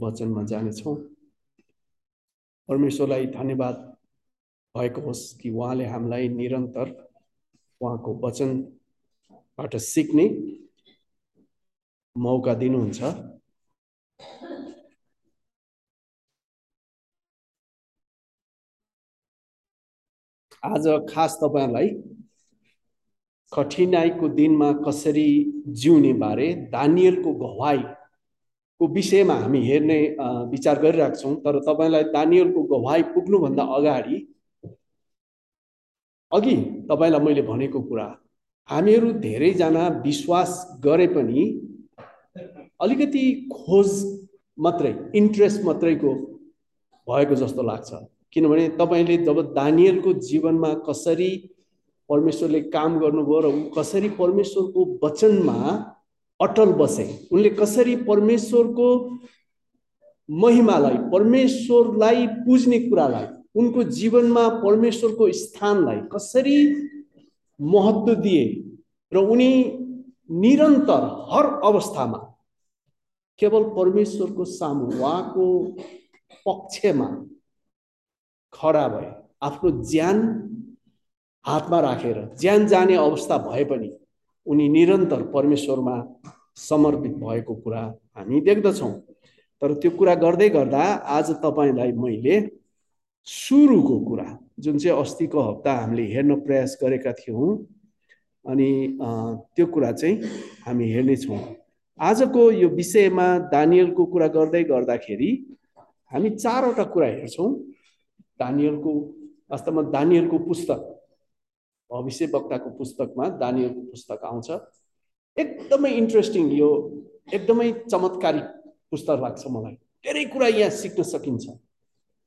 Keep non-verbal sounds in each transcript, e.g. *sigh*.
वचनमा जानेछौँ। परमेश्वरलाई धन्यवाद भएको होस् कि उहाँले हामीलाई निरन्तर उहाँको वचनबाट सिक्ने मौका दिनुहुन्छ। आज खास तपाईँहरूलाई कठिनाइको दिनमा कसरी जिउने बारे दानियलको गवाईको विषयमा हामी हेर्ने विचार गरिरहेको छौँ तर तपाईँलाई दानियलको गवाई पुग्नुभन्दा अगाडि अघि तपाईँलाई मैले भनेको कुरा हामीहरू धेरैजना विश्वास गरे पनि अलिकति खोज मात्रै इन्ट्रेस्ट मात्रैको भएको जस्तो लाग्छ। किनभने तपाईँले जब दानियलको जीवनमा कसरी परमेश्वरले काम गर्नुभयो र ऊ कसरी परमेश्वरको वचनमा अटल बसे। उनले कसरी परमेश्वरको महिमालाई परमेश्वरलाई पुज्ने कुरालाई उनको जीवनमा परमेश्वरको स्थानलाई कसरी महत्त्व दिए र उनी निरन्तर हर अवस्थामा केवल परमेश्वरको सामु उहाँको पक्षमा खडा भए आफ्नो ज्यान हातमा राखेर ज्यान जाने अवस्था भए पनि उनी निरन्तर परमेश्वरमा समर्पित भएको कुरा हामी देख्दछौँ। तर त्यो कुरा गर्दै गर्दा आज तपाईँलाई मैले सुरुको कुरा जुन चाहिँ अस्तिको हप्ता हामीले हेर्न प्रयास गरेका थियौँ अनि त्यो कुरा चाहिँ हामी हेर्नेछौँ। आजको यो विषयमा दानियलको कुरा गर्दै गर्दाखेरि हामी चारवटा कुरा हेर्छौँ। दानियलको वास्तवमा दानियलको पुस्तक। भविष्य वक्ताको पुस्तकमा दानियलको पुस्तक आउँछ। एकदमै इन्ट्रेस्टिङ यो एकदमै चमत्कारिक पुस्तक लाग्छ मलाई। धेरै कुरा यहाँ सिक्न सकिन्छ।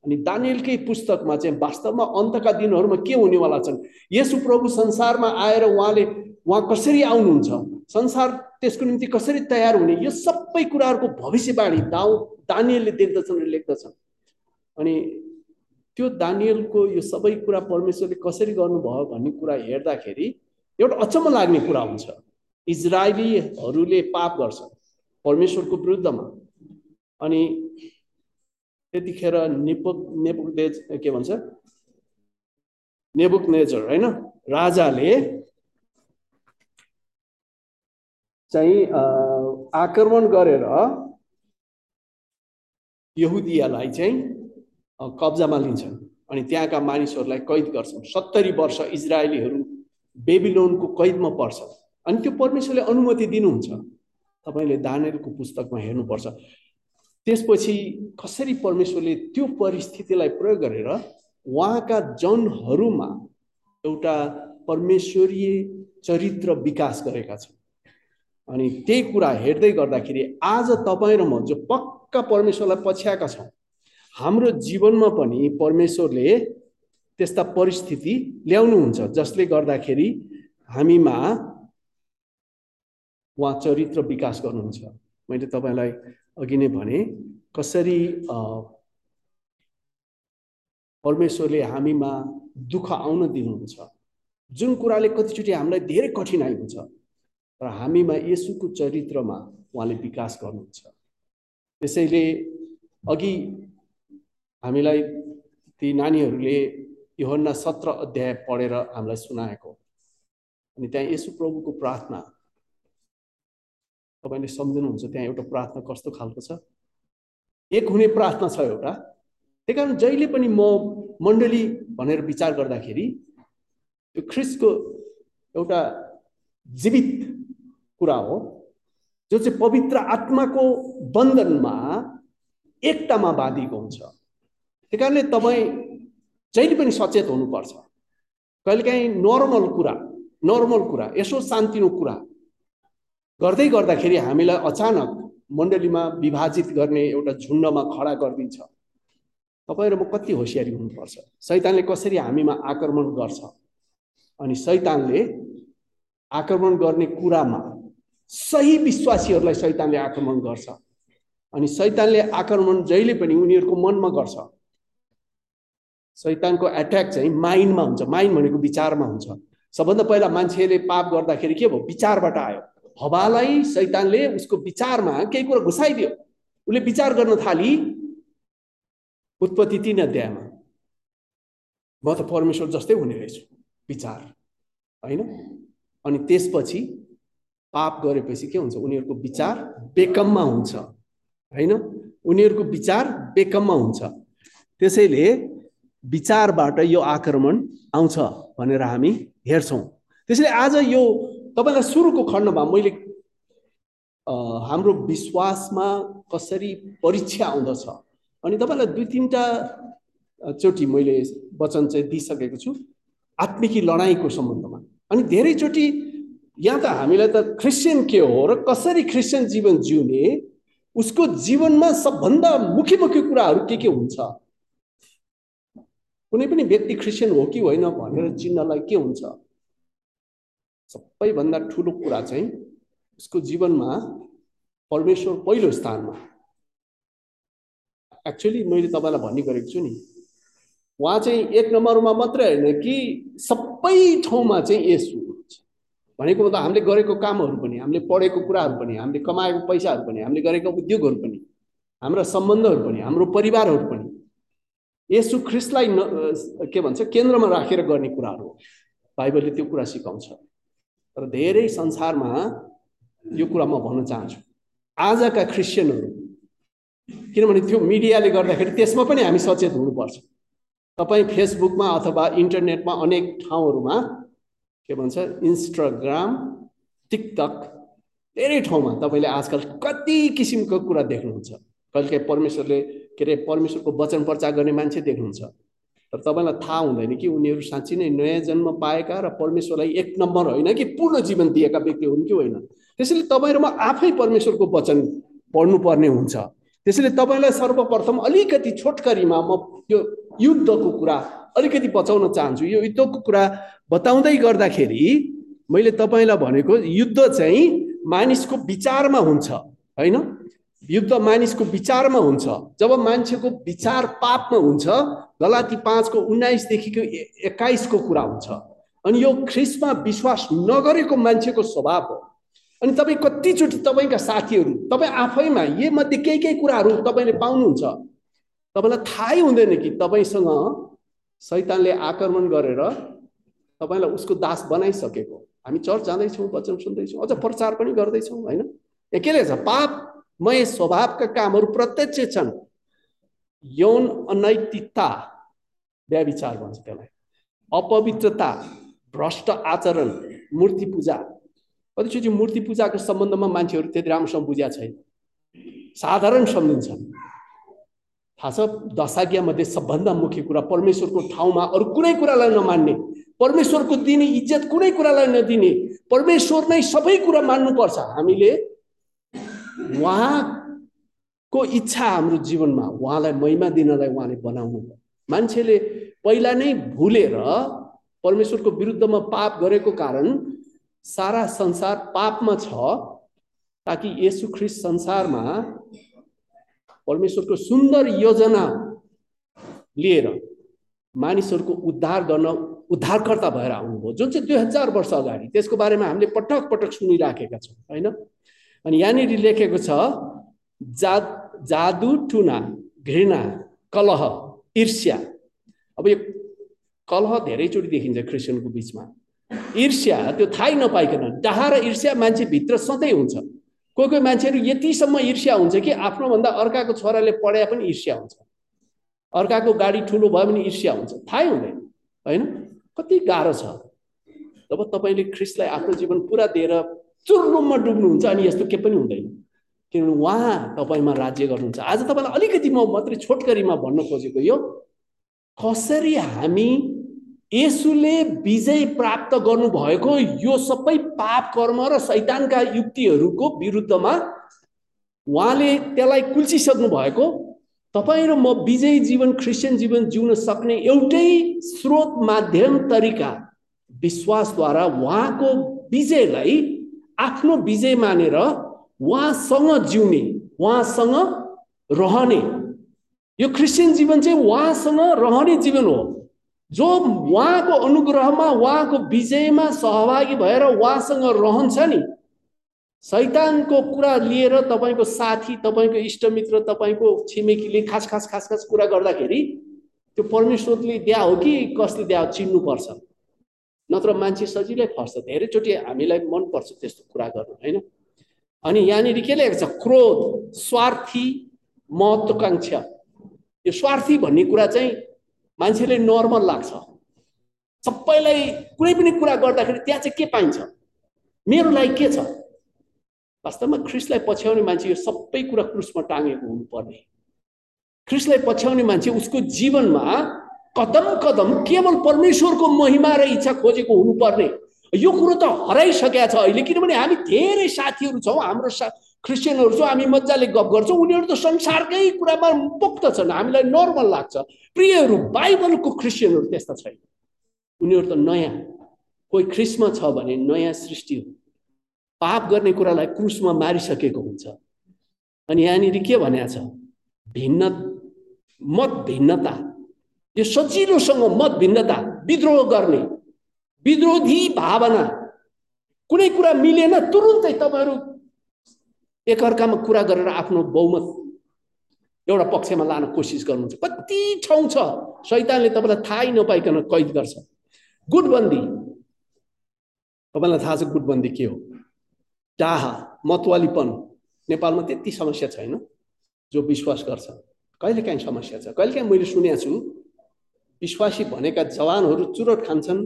अनि दानियलकै पुस्तकमा चाहिँ वास्तवमा अन्तका दिनहरूमा के हुनेवाला छन्? यसो प्रभु संसारमा आएर उहाँले उहाँ कसरी आउनुहुन्छ? संसार त्यसको निम्ति कसरी तयार हुने? यो सबै कुराहरूको भविष्यवाणी दाउ दानियलले देख्दछन् र लेख्दछन्। अनि त्यो दानियलको यो सबै कुरा परमेश्वरले कसरी गर्नुभयो भन्ने कुरा हेर्दाखेरि एउटा अचम्म लाग्ने कुरा हुन्छ। इजरायलीहरूले पाप गर्छन् परमेश्वरको विरुद्धमा। अनि त्यतिखेर नेपुक नेपुक के भन्छ? नेबुक नेजर होइन? राजाले चाहिँ आक्रमण गरेर यहुदियालाई चाहिँ कब्जामा लिन्छन् अनि त्यहाँका मानिसहरूलाई कैद गर्छन्। सत्तरी वर्ष इजरायलीहरू बेबिलोनको कैदमा पर्छन्। अनि त्यो परमेश्वरले अनुमति दिनुहुन्छ। तपाईँले दानेलको पुस्तकमा हेर्नुपर्छ। त्यसपछि कसरी परमेश्वरले त्यो परिस्थितिलाई प्रयोग गरेर उहाँका जनहरूमा एउटा परमेश्वरीय चरित्र विकास गरेका छन्। अनि त्यही कुरा हेर्दै गर्दाखेरि आज तपाईँ र म जो पक्का परमेश्वरलाई पछ्याएका छौँ हाम्रो जीवनमा पनि परमेश्वरले त्यस्ता परिस्थिति ल्याउनुहुन्छ जसले गर्दाखेरि हामीमा उहाँ चरित्र विकास गर्नुहुन्छ। मैले तपाईँलाई अघि नै भने कसरी परमेश्वरले हामीमा दुःख आउन दिनुहुन्छ? जुन कुराले कतिचोटि हामीलाई धेरै कठिनाइ हुन्छ र हामीमा यसुको चरित्रमा उहाँले विकास गर्नुहुन्छ। त्यसैले अघि हामीलाई ती नानीहरूले योहन्ना सत्र अध्याय पढेर हामीलाई सुनाएको। अनि त्यहाँ यसु प्रभुको प्रार्थना। तपाईँले सम्झिनुहुन्छ त्यहाँ एउटा प्रार्थना कस्तो खालको छ? एक हुने प्रार्थना छ एउटा। त्यही कारण जहिले पनि म मण्डली भनेर विचार गर्दाखेरि त्यो ख्रिसको एउटा जीवित कुरा हो जो चाहिँ पवित्र आत्माको बन्धनमा एकतामा बाँधिएको हुन्छ। त्यही कारणले तपाईँ जहिले पनि सचेत हुनुपर्छ। कहिलेकाहीँ नर्मल कुरा नर्मल कुरा यसो शान्तिनो कुरा गर्दै गर्दाखेरि हामीलाई अचानक मण्डलीमा विभाजित गर्ने एउटा झुन्डमा खडा गरिदिन्छ। तपाईँ र म कति होसियारी हुनुपर्छ। सैतानले कसरी हामीमा आक्रमण गर्छ? अनि सैतानले आक्रमण गर्ने कुरामा सही विश्वासीहरूलाई सैतानले आक्रमण गर्छ। अनि सैतानले आक्रमण जहिले पनि उनीहरूको मनमा गर्छ। सैतानको एट्याक चाहिँ माइन्डमा हुन्छ। माइन्ड भनेको विचारमा हुन्छ। सबभन्दा पहिला मान्छेले पाप गर्दाखेरि के भयो? विचारबाट आयो। हवालाई सैतानले उसको विचारमा केही कुरा घुसाइदियो। उसले विचार गर्न थाली उत्पत्ति तिन अध्यायमा। म त परमेश्वर जस्तै हुने रहेछु विचार। होइन? अनि त्यसपछि पाप गरेपछि के हुन्छ? उनीहरूको विचार बेकममा हुन्छ। होइन? उनीहरूको विचार बेकममा हुन्छ। त्यसैले विचारबाट यो आक्रमण आउँछ भनेर हामी हेर्छौँ। त्यसैले आज यो तपाईँलाई सुरुको खण्डमा मैले हाम्रो विश्वासमा कसरी परीक्षा आउँदछ अनि तपाईँलाई दुई तिनवटा चोटि मैले वचन चाहिँ दिइसकेको छु। आत्मिकी लडाइँको सम्बन्धमा। अनि धेरैचोटि यहाँ त हामीलाई त क्रिस्चियन के हो र कसरी क्रिस्चियन जीवन जिउने उसको जीवनमा सबभन्दा मुख्य मुख्य कुराहरू के के हुन्छ? कुनै पनि व्यक्ति क्रिस्चियन हो कि होइन भनेर चिन्नलाई के हुन्छ? सबैभन्दा ठुलो कुरा चाहिँ उसको जीवनमा परमेश्वर पहिलो स्थानमा। एक्चुअली मैले तपाईँलाई भन्ने गरेको छु नि उहाँ चाहिँ एक नम्बरमा मात्रै होइन कि सबै ठाउँमा चाहिँ यसो हुनुहुन्छ। भनेको मतलब हामीले गरेको कामहरू पनि हामीले पढेको कुराहरू पनि हामीले कमाएको पैसाहरू पनि हामीले गरेको उद्योगहरू पनि हाम्रा सम्बन्धहरू पनि हाम्रो परिवारहरू पनि यसु ख्रिस्टलाई न के भन्छ केन्द्रमा राखेर गर्ने कुराहरू हो। बाइबलले त्यो कुरा सिकाउँछ। तर धेरै संसारमा यो कुरा म भन्न चाहन्छु। आजका क्रिस्चियनहरू किनभने त्यो मिडियाले गर्दाखेरि त्यसमा पनि हामी सचेत हुनुपर्छ। तपाईँ फेसबुकमा अथवा इन्टरनेटमा अनेक ठाउँहरूमा के भन्छ इन्स्टाग्राम टिकटक धेरै ठाउँमा तपाईँले आजकल कति किसिमको कुरा देख्नुहुन्छ। कहिले परमेश्वरले के अरे परमेश्वरको वचन प्रचार गर्ने मान्छे देख्नुहुन्छ। तर तपाईँलाई थाहा हुँदैन कि उनीहरू साँच्ची नै नयाँ जन्म पाएका र परमेश्वरलाई एक नम्बर होइन कि पूर्ण जीवन दिएका व्यक्ति हुन् कि होइन। त्यसैले तपाईँ र म आफै परमेश्वरको वचन पढ्नुपर्ने हुन्छ। त्यसैले तपाईँलाई सर्वप्रथम अलिकति छोटकरीमा म यो युद्धको कुरा अलिकति बचाउन चाहन्छु। यो युद्धको कुरा बताउँदै गर्दाखेरि मैले तपाईँलाई भनेको युद्ध चाहिँ मानिसको विचारमा हुन्छ होइन? युद्ध मानिसको विचारमा हुन्छ। जब मान्छेको विचार पापमा हुन्छ गलाती पाँचको उन्नाइसदेखिको एक्काइसको कुरा हुन्छ। अनि यो ख्रिसमा विश्वास नगरेको मान्छेको स्वभाव हो। अनि तपाईँ कतिचोटि तपाईँका साथीहरू तपाईँ आफैमा यी मध्ये केही केही कुराहरू तपाईँले पाउनुहुन्छ। तपाईँलाई थाहै हुँदैन कि तपाईँसँग सैतानले आक्रमण गरेर तपाईँलाई उसको दास बनाइसकेको। हामी चर्च जाँदैछौँ वचन सुन्दैछौँ अझ प्रचार पनि गर्दैछौँ होइन? यहाँ के लेख्छ पाप मय स्वभावका कामहरू प्रत्यक्ष छन्। यौन अनैतिकता व्याविचार भन्छ त्यसलाई। अपवित्रता भ्रष्ट आचरण मूर्ति पूजा। कतिचोटि मूर्ति पूजाको सम्बन्धमा मान्छेहरू त्यति राम्रोसँग बुझ्या छैन। साधारण सम्झिन्छन्। थाहा छ दशाज्ञामध्ये सबभन्दा मुख्य कुरा परमेश्वरको ठाउँमा अरू कुनै कुरालाई नमान्ने परमेश्वरको दिने इज्जत कुनै कुरालाई नदिने परमेश्वर नै सबै कुरा मान्नुपर्छ। हामीले उहाँको इच्छा हाम्रो जीवनमा उहाँलाई महिमा दिनलाई उहाँले बनाउनु मान्छेले पहिला नै भुलेर परमेश्वरको विरुद्धमा पाप गरेको कारण सारा संसार पापमा छ ताकि यसु ख्रिस्ट संसारमा परमेश्वरको सुन्दर योजना लिएर मानिसहरूको उद्धार गर्न उद्धारकर्ता भएर आउनुभयो। जुन चाहिँ दुई हजार वर्ष अगाडि त्यसको बारेमा हामीले पटक पटक सुनिराखेका छौँ होइन? अनि यहाँनिर लेखेको छ जा जादु टुना घृणा कलह ईर्ष्या। अब यो कलह धेरैचोटि देखिन्छ क्रिस्चियनको बिचमा। ईर्ष्या त्यो थाहै नपाइकन डाहा र ईर्ष्या मान्छेभित्र सधैँ हुन्छ। कोही कोही मान्छेहरू यतिसम्म ईर्ष्या हुन्छ कि आफ्नोभन्दा अर्काको छोराले पढाए पनि ईर्ष्या हुन्छ। अर्काको गाडी ठुलो भयो भने ईर्ष्या हुन्छ। थाहै हुँदैन होइन? कति गाह्रो छ। जब तपाईँले ख्रिस्टलाई आफ्नो जीवन पुरा दिएर चुर्लुममा डुब्नुहुन्छ अनि यस्तो के पनि हुँदैन। किनभने उहाँ तपाईँमा राज्य गर्नुहुन्छ। आज तपाईँलाई अलिकति म मात्रै छोटकरीमा भन्न खोजेको यो कसरी हामी यसुले विजय प्राप्त गर्नुभएको यो सबै पाप कर्म र सैतानका युक्तिहरूको विरुद्धमा उहाँले त्यसलाई कुल्चिसक्नु भएको। तपाईँ र म विजय जीवन क्रिस्चियन जीवन जिउन सक्ने एउटै स्रोत माध्यम तरिका विश्वासद्वारा उहाँको विजयलाई आफ्नो विजय मानेर उहाँसँग जिउने उहाँसँग रहने। यो क्रिस्चियन जीवन चाहिँ उहाँसँग रहने जीवन हो। जो उहाँको अनुग्रहमा उहाँको विजयमा सहभागी भएर उहाँसँग रहन्छ नि सैतानको कुरा लिएर तपाईँको साथी तपाईँको इष्टमित्र तपाईँको छिमेकीले खास खास खास खास कुरा गर्दाखेरि त्यो परमेश्वरले दिया हो कि कसले दिया चिन्नुपर्छ। नत्र मान्छे सजिलै फर्छ धेरैचोटि हामीलाई मनपर्छ त्यस्तो कुरा गर्नु होइन? अनि यहाँनिर के लेखेको छ? क्रोध स्वार्थी महत्त्वकाङ्क्षा यो स्वार्थी भन्ने कुरा चाहिँ मान्छेले नर्मल लाग्छ। सबैलाई कुनै पनि कुरा गर्दाखेरि त्यहाँ चाहिँ के पाइन्छ? मेरो लागि के छ? वास्तवमा ख्रिस्टलाई पछ्याउने मान्छे यो सबै कुरा क्रुसमा टाँगेको हुनुपर्ने। ख्रिस्टलाई पछ्याउने मान्छे उसको जीवनमा कदम कदम केवल परमेश्वरको महिमा र इच्छा खोजेको हुनुपर्ने। यो कुरो त हराइसकेका छ अहिले किनभने हामी धेरै साथीहरू छौँ हाम्रो सा क्रिस्चियनहरू छौँ हामी मजाले गफ गर्छौँ। उनीहरू त संसारकै कुरामा मुक्त छन्। हामीलाई नर्मल लाग्छ। प्रियहरू बाइबलको क्रिस्चियनहरू त्यस्ता छैन। उनीहरू त नयाँ। कोही ख्रिस्मा छ भने नयाँ सृष्टि हो। पाप गर्ने कुरालाई क्रुसमा मारिसकेको हुन्छ। अनि यहाँनिर के भनेको छ? भिन्न मत भिन्नता। यो सजिलोसँग मत भिन्नता विद्रोह गर्ने विद्रोधी भावना। कुनै कुरा मिलेन तुरुन्तै तपाईँहरू एकअर्कामा कुरा गरेर आफ्नो बहुमत एउटा पक्षमा लान कोसिस गर्नुहुन्छ। कति ठाउँ छ सैतानले तपाईँलाई थाहै नपाइकन कैद गर्छ। गुटबन्दी। तपाईँलाई थाहा छ गुटबन्दी के हो? डाहा मतवालीपन। नेपालमा त्यति समस्या छैन जो विश्वास गर्छ। कहिलेकाहीँ समस्या छ। कहिलेकाहीँ मैले सुनेको छु विश्वासी भनेका जवानहरू चुरोट खान्छन्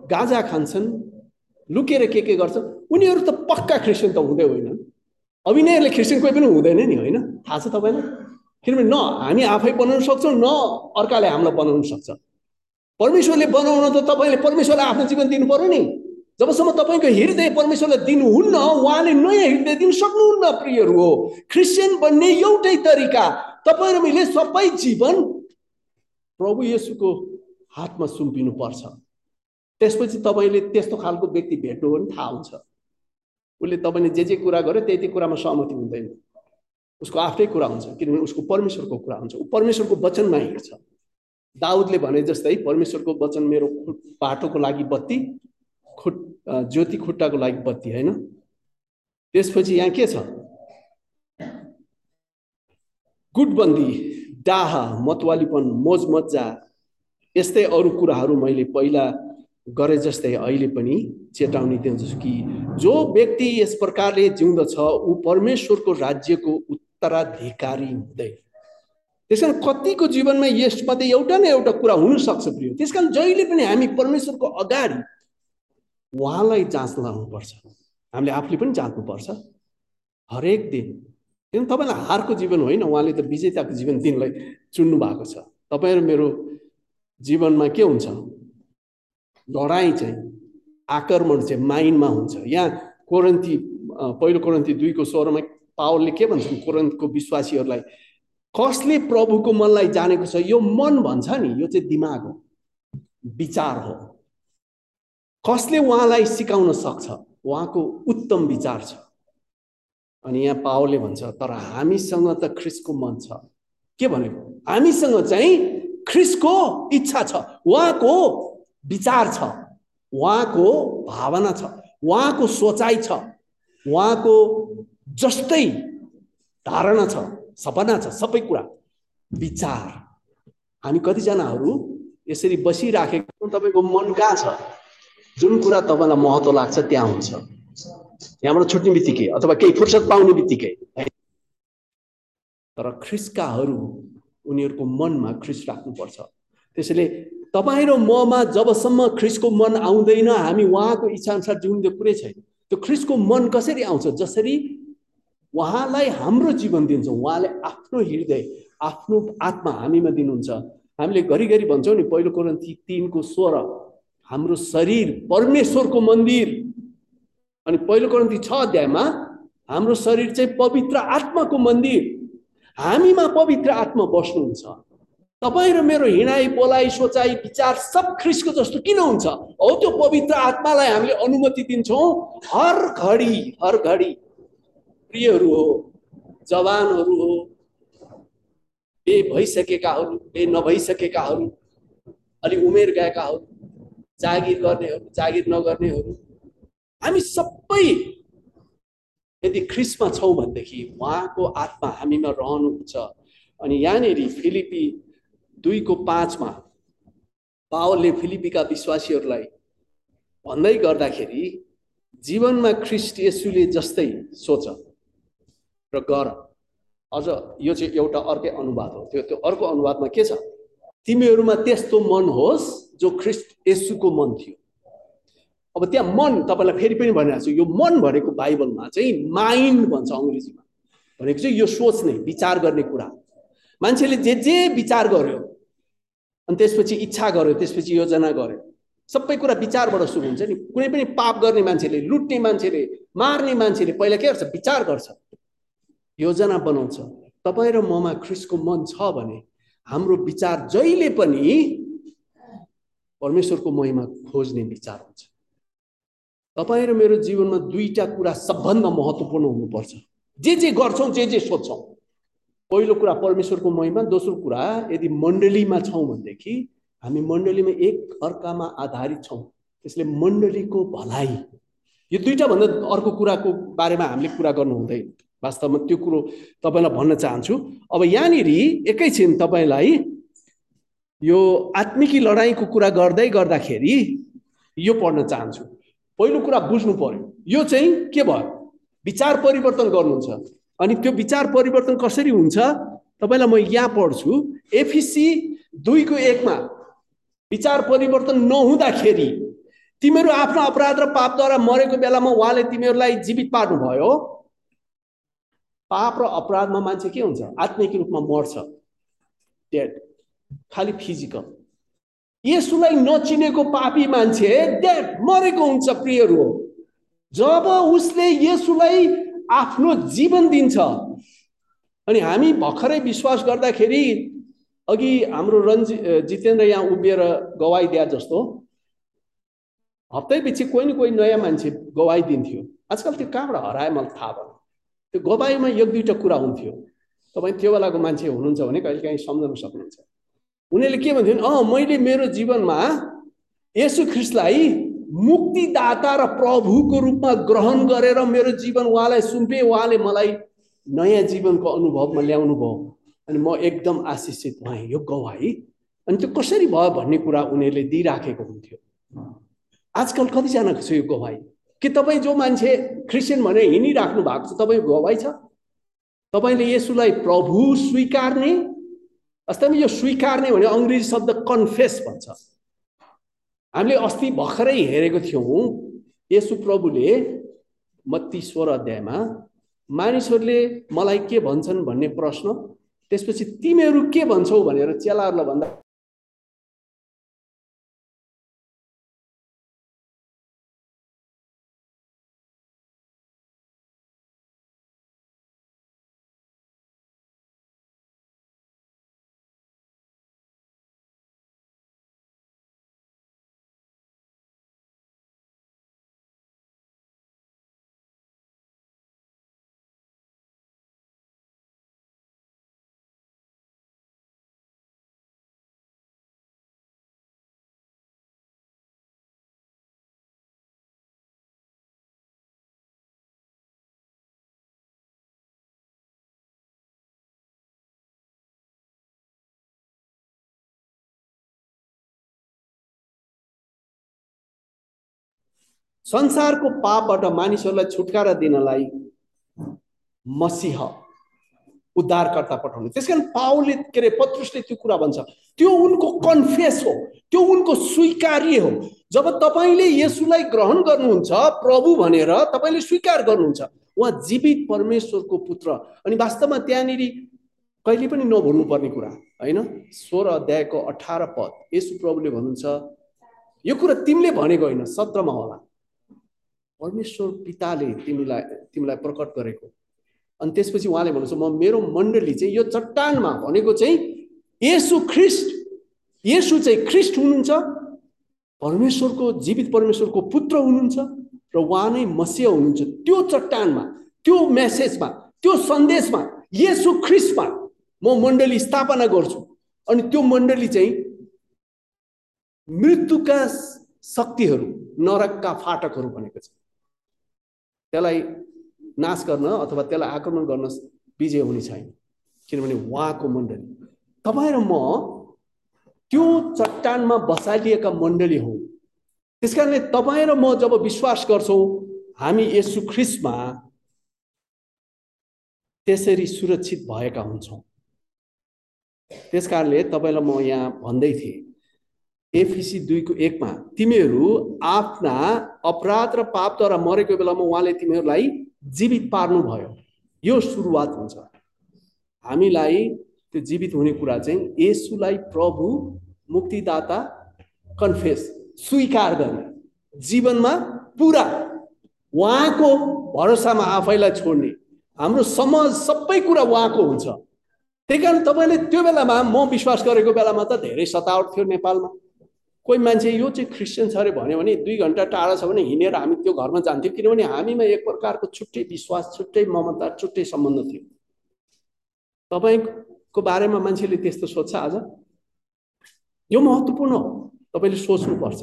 गाजा खान्छन् लुकेर के के गर्छन् उनीहरू त पक्का क्रिस्चियन त हुँदै होइनन्। अभिनयले क्रिस्चियन कोही पनि हुँदैन नि होइन? थाहा छ तपाईँलाई? किनभने न हामी आफै बनाउन सक्छौँ न अर्काले हामीलाई बनाउन सक्छ। परमेश्वरले बनाउन त तपाईँले परमेश्वरलाई आफ्नो जीवन दिनु पर्यो नि। जबसम्म तपाईँको हृदय परमेश्वरलाई दिनुहुन्न उहाँले नयाँ हृदय दिन सक्नुहुन्न प्रियहरू हो। क्रिस्चियन बन्ने एउटै तरिका तपाईँ र मैले सबै जीवन प्रभु येसुको हातमा सुम्पिनु पर्छ त्यसपछि तपाईँले त्यस्तो खालको व्यक्ति भेट्नु भने थाहा हुन्छ। उसले तपाईँले जे जे कुरा गर्यो त्यति कुरामा सहमति हुँदैन। उसको आफ्नै कुरा हुन्छ किनभने उसको परमेश्वरको कुरा हुन्छ। ऊ परमेश्वरको वचनमा हिँड्छ। दाउदले भने जस्तै परमेश्वरको वचन मेरो बाटोको लागि बत्ती खुट ज्योति खुट्टाको लागि बत्ती होइन? त्यसपछि यहाँ के छ? गुटबन्दी। डाहा मतवालीपन मोज मजा यस्तै अरू कुराहरू मैले पहिला गरे जस्तै अहिले पनि चेतावनी दिन्छु कि जो व्यक्ति यस प्रकारले जिउँदछ ऊ परमेश्वरको राज्यको उत्तराधिकारी हुँदै। त्यस कारण कतिको जीवनमा यसमध्ये एउटा न एउटा कुरा हुनसक्छ प्रियो। त्यस कारण जहिले पनि हामी परमेश्वरको अगाडि उहाँलाई जाँच लाउनुपर्छ। हामीले आफूले पनि जाँच्नुपर्छ। हरेक दिन किन तपाईँलाई हारको जीवन होइन उहाँले त विजेताको जीवन दिनलाई चुन्नु भएको छ। तपाईँ र मेरो जीवनमा के हुन्छ? लडाइँ चाहिँ आक्रमण चाहिँ माइन्डमा हुन्छ। यहाँ कोरन्ती पहिलो कोरन्ती दुईको स्वरमा पावलले के भन्छन् कोरन्तको विश्वासीहरूलाई कसले प्रभुको मनलाई जानेको छ? यो मन भन्छ नि यो चाहिँ दिमाग हो विचार हो। कसले उहाँलाई सिकाउन सक्छ? उहाँको उत्तम विचार छ। अनि यहाँ पावलले भन्छ तर हामीसँग त ख्रिसको मन छ। के भनेको हामीसँग चाहिँ ख्रिसको इच्छा छ। उहाँको विचार छ। उहाँको भावना छ। उहाँको सोचाइ छ। उहाँको जस्तै धारणा छ सपना छ सबै कुरा। विचार। हामी कतिजनाहरू यसरी बसिराखेको तपाईँको मन कहाँ छ? जुन कुरा तपाईँलाई महत्त्व लाग्छ त्यहाँ हुन्छ। यहाँबाट छुट्ने बित्तिकै अथवा केही फुर्सद पाउने बित्तिकै तर ख्रिस्काहरू उनीहरूको मनमा ख्रिस राख्नुपर्छ त्यसैले तपाईँ र ममा जबसम्म ख्रिसको मन आउँदैन हामी उहाँको इच्छाअनुसार जिउने कुरै छैन त्यो ख्रिसको मन कसरी आउँछ जसरी उहाँलाई हाम्रो जीवन दिन्छ उहाँले आफ्नो हृदय आफ्नो आत्मा हामीमा दिनुहुन्छ हामीले घरिघरि भन्छौँ नि पहिलो कोरन्ती तिनको स्वर हाम्रो शरीर परमेश्वरको मन्दिर अनि पहिलो कोरन्ती छ अध्यायमा हाम्रो शरीर चाहिँ पवित्र आत्माको मन्दिर। हामीमा पवित्र आत्मा बस्नुहुन्छ। तपाईँ र मेरो हिँडाइ बोलाइ सोचाइ विचार सब ख्रिसको जस्तो किन हुन्छ? हो त्यो पवित्र आत्मालाई हामीले अनुमति दिन्छौँ। हर घडी हर घडी। प्रियहरू हो जवानहरू हो बे भइसकेकाहरू बे नभइसकेकाहरू अलि उमेर गएकाहरू जागिर गर्नेहरू जागिर नगर्नेहरू हामी सबै यदि ख्रिसमा छौँ भनेदेखि उहाँको आत्मा हामीमा रहनुहुन्छ। अनि यहाँनिर फिलिपी दुईको पाँचमा पावलले फिलिपीका विश्वासीहरूलाई भन्दै गर्दाखेरि जीवनमा ख्रिस्ट यसुले जस्तै सोच र गर। अझ यो चाहिँ एउटा अर्कै अनुवाद हो। त्यो त्यो अर्को अनुवादमा के छ? तिमीहरूमा त्यस्तो मन होस् जो ख्रिस्ट यसुको मन थियो। अब त्यहाँ मन तपाईँलाई फेरि पनि भनिरहेको छु यो मन भनेको बाइबलमा चाहिँ माइन्ड भन्छ अङ्ग्रेजीमा। भनेको चाहिँ यो सोच्ने विचार गर्ने कुरा। मान्छेले जे जे विचार गर्यो अनि त्यसपछि इच्छा गर्यो त्यसपछि योजना गर्यो सबै कुरा विचारबाट सुरु हुन्छ नि। कुनै पनि पाप गर्ने मान्छेले लुट्ने मान्छेले मार्ने मान्छेले पहिला के गर्छ? विचार गर्छ। योजना बनाउँछ। तपाईँ र ममा ख्रिसको मन छ भने हाम्रो विचार जहिले पनि परमेश्वरको महिमा खोज्ने विचार हुन्छ। तपाईँ र मेरो जीवनमा दुईटा कुरा सबभन्दा महत्त्वपूर्ण हुनुपर्छ। जे जे गर्छौँ जे जे सोध्छौँ। पहिलो कुरा परमेश्वरको महिमा दोस्रो कुरा यदि मण्डलीमा छौँ भनेदेखि हामी मण्डलीमा एक अर्कामा आधारित छौँ। त्यसले मण्डलीको भलाइ। यो दुईवटा भन्दा अर्को कुराको बारेमा हामीले कुरा गर्नु हुँदैन। वास्तवमा त्यो कुरो तपाईँलाई भन्न चाहन्छु। अब यहाँनिर एकैछिन तपाईँलाई यो आत्मिकी लडाइँको कुरा गर्दै गर्दाखेरि यो पढ्न चाहन्छु। पहिलो कुरा बुझ्नु पर्यो। यो चाहिँ के भयो? विचार परिवर्तन गर्नुहुन्छ। अनि त्यो विचार परिवर्तन कसरी हुन्छ? तपाईँलाई म यहाँ पढ्छु। एफिसी दुईको एकमा विचार परिवर्तन नहुँदाखेरि तिमीहरू आफ्नो अपराध र पापद्वारा मरेको बेलामा उहाँले तिमीहरूलाई जीवित पार्नुभयो। पाप र अपराधमा मान्छे के हुन्छ? आत्मिक रूपमा मर्छ। डेड खालि फिजिकल यसुलाई नचिनेको पापी मान्छे डेड मरेको हुन्छ प्रियहरू। जब उसले यसुलाई आफ्नो जीवन दिन्छ अनि हामी भर्खरै विश्वास गर्दाखेरि अघि हाम्रो रन्जि जितेन्द्र यहाँ उभिएर गवाई दिए जस्तो हप्तै पछि कोही न कोही नयाँ मान्छे गवाई दिन्थ्यो। आजकल त्यो कहाँबाट हरायो मलाई थाहा भयो त्यो गवाईमा एक दुईवटा कुरा हुन्थ्यो। तपाईँ त्यो बेलाको मान्छे हुनुहुन्छ भने कहिले काहीँ सम्झाउन सक्नुहुन्छ। उनीहरूले के भन्थ्यो भने अँ मैले मेरो जीवनमा यसु ख्रिस्टलाई मुक्तिदाता र प्रभुको रूपमा ग्रहण गरेर मेरो जीवन उहाँलाई सुम्पेँ उहाँले मलाई नयाँ जीवनको अनुभवमा ल्याउनु भयो। अनि म एकदम आशिषित भएँ यो गवाई अनि त्यो कसरी भयो? भन्ने कुरा उनीहरूले दिइराखेको हुन्थ्यो। आजकल कतिजनाको छ यो गवाई कि तपाईँ जो मान्छे क्रिस्चियन भने हिँडिराख्नु भएको छ तपाईँ गवाई छ? तपाईँले यसुलाई प्रभु स्वीकार्ने वास्तवमा यो स्वीकार्ने भने अङ्ग्रेजी शब्द कन्फेस भन्छ। हामीले अस्ति भर्खरै हेरेको थियौँ यसु प्रभुले मत्ती स्वर अध्यायमा मानिसहरूले मलाई के भन्छन् भन्ने प्रश्न त्यसपछि तिमीहरू के भन्छौ भनेर चेलाहरूलाई भन्दा संसारको पापबाट मानिसहरूलाई छुटकारा दिनलाई मसिह उद्धारकर्ता पठाउने। त्यस कारण पाउले के अरे पत्रुसले त्यो कुरा भन्छ। त्यो उनको कन्फेस हो त्यो उनको स्वीकार्य हो। जब तपाईँले यसुलाई ग्रहण गर्नुहुन्छ प्रभु भनेर तपाईँले स्वीकार गर्नुहुन्छ उहाँ जीवित परमेश्वरको पुत्र। अनि वास्तवमा त्यहाँनिर कहिले पनि नभुल्नुपर्ने कुरा होइन? सोह्र अध्यायको अठार पद यसु प्रभुले भन्नुहुन्छ यो कुरा तिमीले भनेको होइन सत्रमा होला। परमेश्वर पिताले तिमीलाई तिमीलाई प्रकट गरेको। अनि त्यसपछि उहाँले भन्नुहुन्छ म मेरो मण्डली चाहिँ यो चट्टानमा भनेको चाहिँ यसु ख्रिस्ट। यसु चाहिँ ख्रिस्ट हुनुहुन्छ परमेश्वरको जीवित परमेश्वरको पुत्र हुनुहुन्छ र उहाँ नै मसिया हुनुहुन्छ। त्यो चट्टानमा त्यो मेसेजमा त्यो सन्देशमा यसु ख्रिस्टमा म मण्डली स्थापना गर्छु। अनि त्यो मण्डली चाहिँ मृत्युका शक्तिहरू नरकका फाटकहरू भनेको छ। त्यसलाई नाश गर्न अथवा त्यसलाई आक्रमण गर्न विजय हुने छैन। किनभने उहाँको मण्डली। तपाईँ र म त्यो चट्टानमा बसालिएका मण्डली हौ। त्यस कारणले तपाईँ र म जब विश्वास गर्छौँ हामी यसु ख्रिस्टमा त्यसरी सुरक्षित भएका हुन्छौँ। त्यस कारणले तपाईँलाई म यहाँ भन्दै थिएँ। एफिसी दुईको एकमा तिमीहरू आफ्ना अपराध र पापद्वारा मरेको बेलामा उहाँले तिमीहरूलाई जीवित पार्नुभयो। यो सुरुवात हुन्छ। हामीलाई त्यो जीवित हुने कुरा चाहिँ यसुलाई प्रभु मुक्तिदाता कन्फेस स्वीकार गर्ने जीवनमा पुरा उहाँको भरोसामा आफैलाई छोड्ने। हाम्रो समाज सबै कुरा उहाँको हुन्छ। त्यही कारण तपाईँले त्यो बेलामा म विश्वास गरेको बेलामा त धेरै सतावट थियो नेपालमा। कोही मान्छे यो चाहिँ क्रिस्चियन छ अरे भन्यो भने दुई घन्टा टाढा छ भने हिँडेर हामी त्यो घरमा जान्थ्यौँ किनभने हामीमा एक प्रकारको छुट्टै विश्वास छुट्टै ममता छुट्टै सम्बन्ध थियो। तपाईँको बारेमा मान्छेले त्यस्तो सोध्छ आज? यो महत्त्वपूर्ण हो। तपाईँले सोच्नुपर्छ।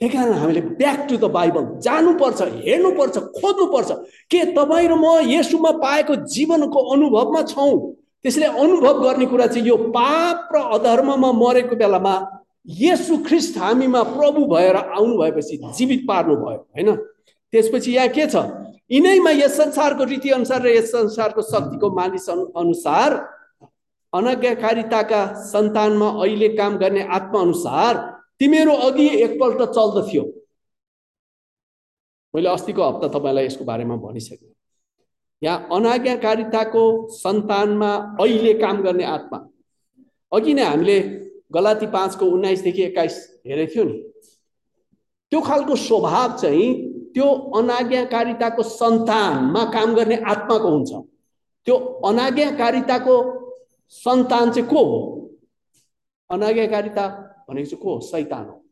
त्यही कारण हामीले ब्याक टु द बाइबल जानुपर्छ हेर्नुपर्छ खोज्नुपर्छ के तपाईँ र म यसुमा पाएको जीवनको अनुभवमा छौँ। त्यसले अनुभव गर्ने कुरा चाहिँ यो पाप र अधर्ममा मरेको बेलामा यसु ख्रिस्ट हामीमा प्रभु भएर आउनु भएपछि जीवित पार्नु भयो होइन? त्यसपछि यहाँ के छ? यिनैमा यस संसारको रीति अनुसार र यस संसारको शक्तिको मानिस अनुसार अनज्ञाकारिताका सन्तानमा अहिले काम गर्ने आत्मा अनुसार तिमीहरू अघि एकपल्ट चल्दथ्यो। मैले अस्तिको हप्ता तपाईँलाई यसको बारेमा भनिसकेँ। यहाँ अनाज्ञाकारिताको सन्तानमा अहिले काम गर्ने आत्मा। अघि नै हामीले गलाती पाँचको उन्नाइसदेखि एक्काइस हेरेको थियो नि। त्यो खालको स्वभाव चाहिँ त्यो अनाज्ञाकारिताको सन्तानमा काम गर्ने आत्माको हुन्छ। त्यो अनाज्ञाकारिताको सन्तान चाहिँ को हो? अनाज्ञाकारिता भनेको चाहिँ को हो? सैतान हो।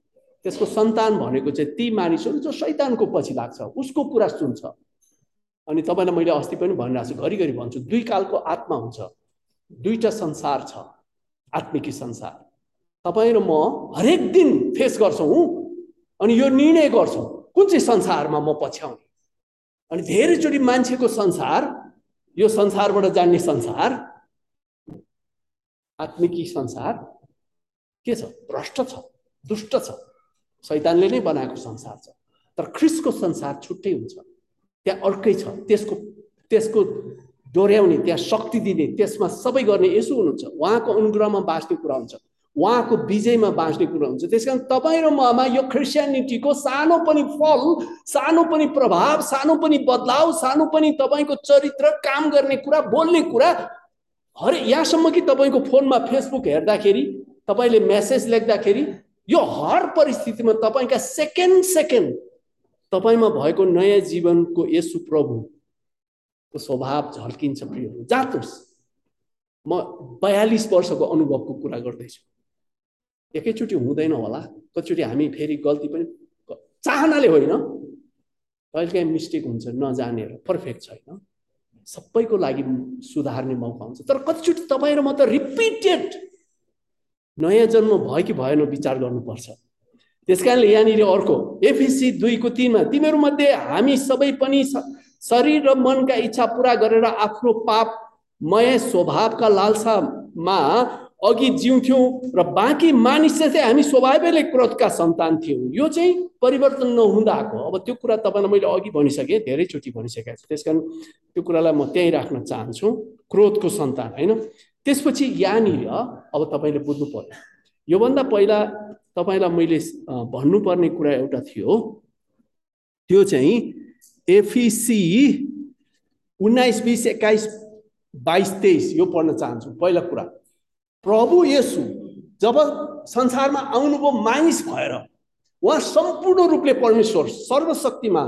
त्यसको सन्तान भनेको चाहिँ ती मानिसहरू जो सैतानको पछि लाग्छ उसको कुरा सुन्छ। अनि तपाईँलाई मैले अस्ति पनि भनिरहेको छु घरिघरि भन्छु दुई कालको आत्मा हुन्छ। दुईवटा संसार छ आत्मिकी संसार। तपाईँ र म हरेक दिन फेस गर्छौँ अनि यो निर्णय गर्छौँ। कुन चाहिँ संसारमा म पछ्याउने? अनि धेरैचोटि मान्छेको संसार यो संसारबाट जान्ने संसार आत्मिकी संसार के छ? भ्रष्ट छ दुष्ट छ। सैतानले नै बनाएको संसार छ। तर ख्रिसको संसार छुट्टै हुन्छ। त्यहाँ अर्कै छ। त्यसको त्यसको डोर्याउने त्यहाँ शक्ति दिने त्यसमा सबै गर्ने यसो हुनुहुन्छ। उहाँको अनुग्रहमा बाँच्ने कुरा हुन्छ। उहाँको विजयमा बाँच्ने कुरो हुन्छ। त्यस कारण तपाईँ र ममा यो क्रिस्चियनिटीको सानो पनि फल सानो पनि प्रभाव सानो पनि बदलाव सानो पनि तपाईँको चरित्र काम गर्ने कुरा बोल्ने कुरा हरे यहाँसम्म कि तपाईँको फोनमा फेसबुक हेर्दाखेरि तपाईँले मेसेज लेख्दाखेरि यो हर परिस्थितिमा तपाईँका सेकेन्ड सेकेन्ड तपाईँमा भएको नयाँ जीवनको यसु प्रभुको स्वभाव झल्किन्छ प्रियहरू जातोस्। म बयालिस वर्षको अनुभवको कुरा गर्दैछु। एकैचोटि हुँदैन होला। कतिचोटि हामी फेरि गल्ती पनि चाहनाले होइन। कहिलेकाहीँ मिस्टेक हुन्छ नजानेर पर्फेक्ट छैन। सबैको लागि सुधार्ने मौका हुन्छ। तर कतिचोटि तपाईँ र म त रिपिटेड नयाँ जन्म भयो कि भएन विचार गर्नुपर्छ। त्यस कारणले यहाँनिर अर्को एफिसी दुईको तिनमा तिमीहरूमध्ये हामी सबै पनि शरीर र मनका इच्छा पुरा गरेर आफ्नो पापमय स्वभावका लालसामा अघि जिउँथ्यौँ र बाँकी मानिस चाहिँ हामी स्वभावैले क्रोधका सन्तान थियौँ। यो चाहिँ परिवर्तन नहुँदाको अब त्यो कुरा तपाईँलाई मैले अघि भनिसकेँ धेरैचोटि भनिसकेको छु। त्यस कारण त्यो कुरालाई म त्यहीँ राख्न चाहन्छु। क्रोधको सन्तान होइन? त्यसपछि यहाँनिर अब तपाईँले बुझ्नु पर्यो। योभन्दा पहिला तपाईँलाई मैले भन्नुपर्ने कुरा एउटा थियो। त्यो चाहिँ एफिसी उन्नाइस बिस एक्काइस बाइस तेइस यो पढ्न चाहन्छु। पहिला कुरा। प्रभु यसु जब संसारमा आउनुभयो मानिस भएर उहाँ सम्पूर्ण रूपले परमेश्वर सर्वशक्तिमा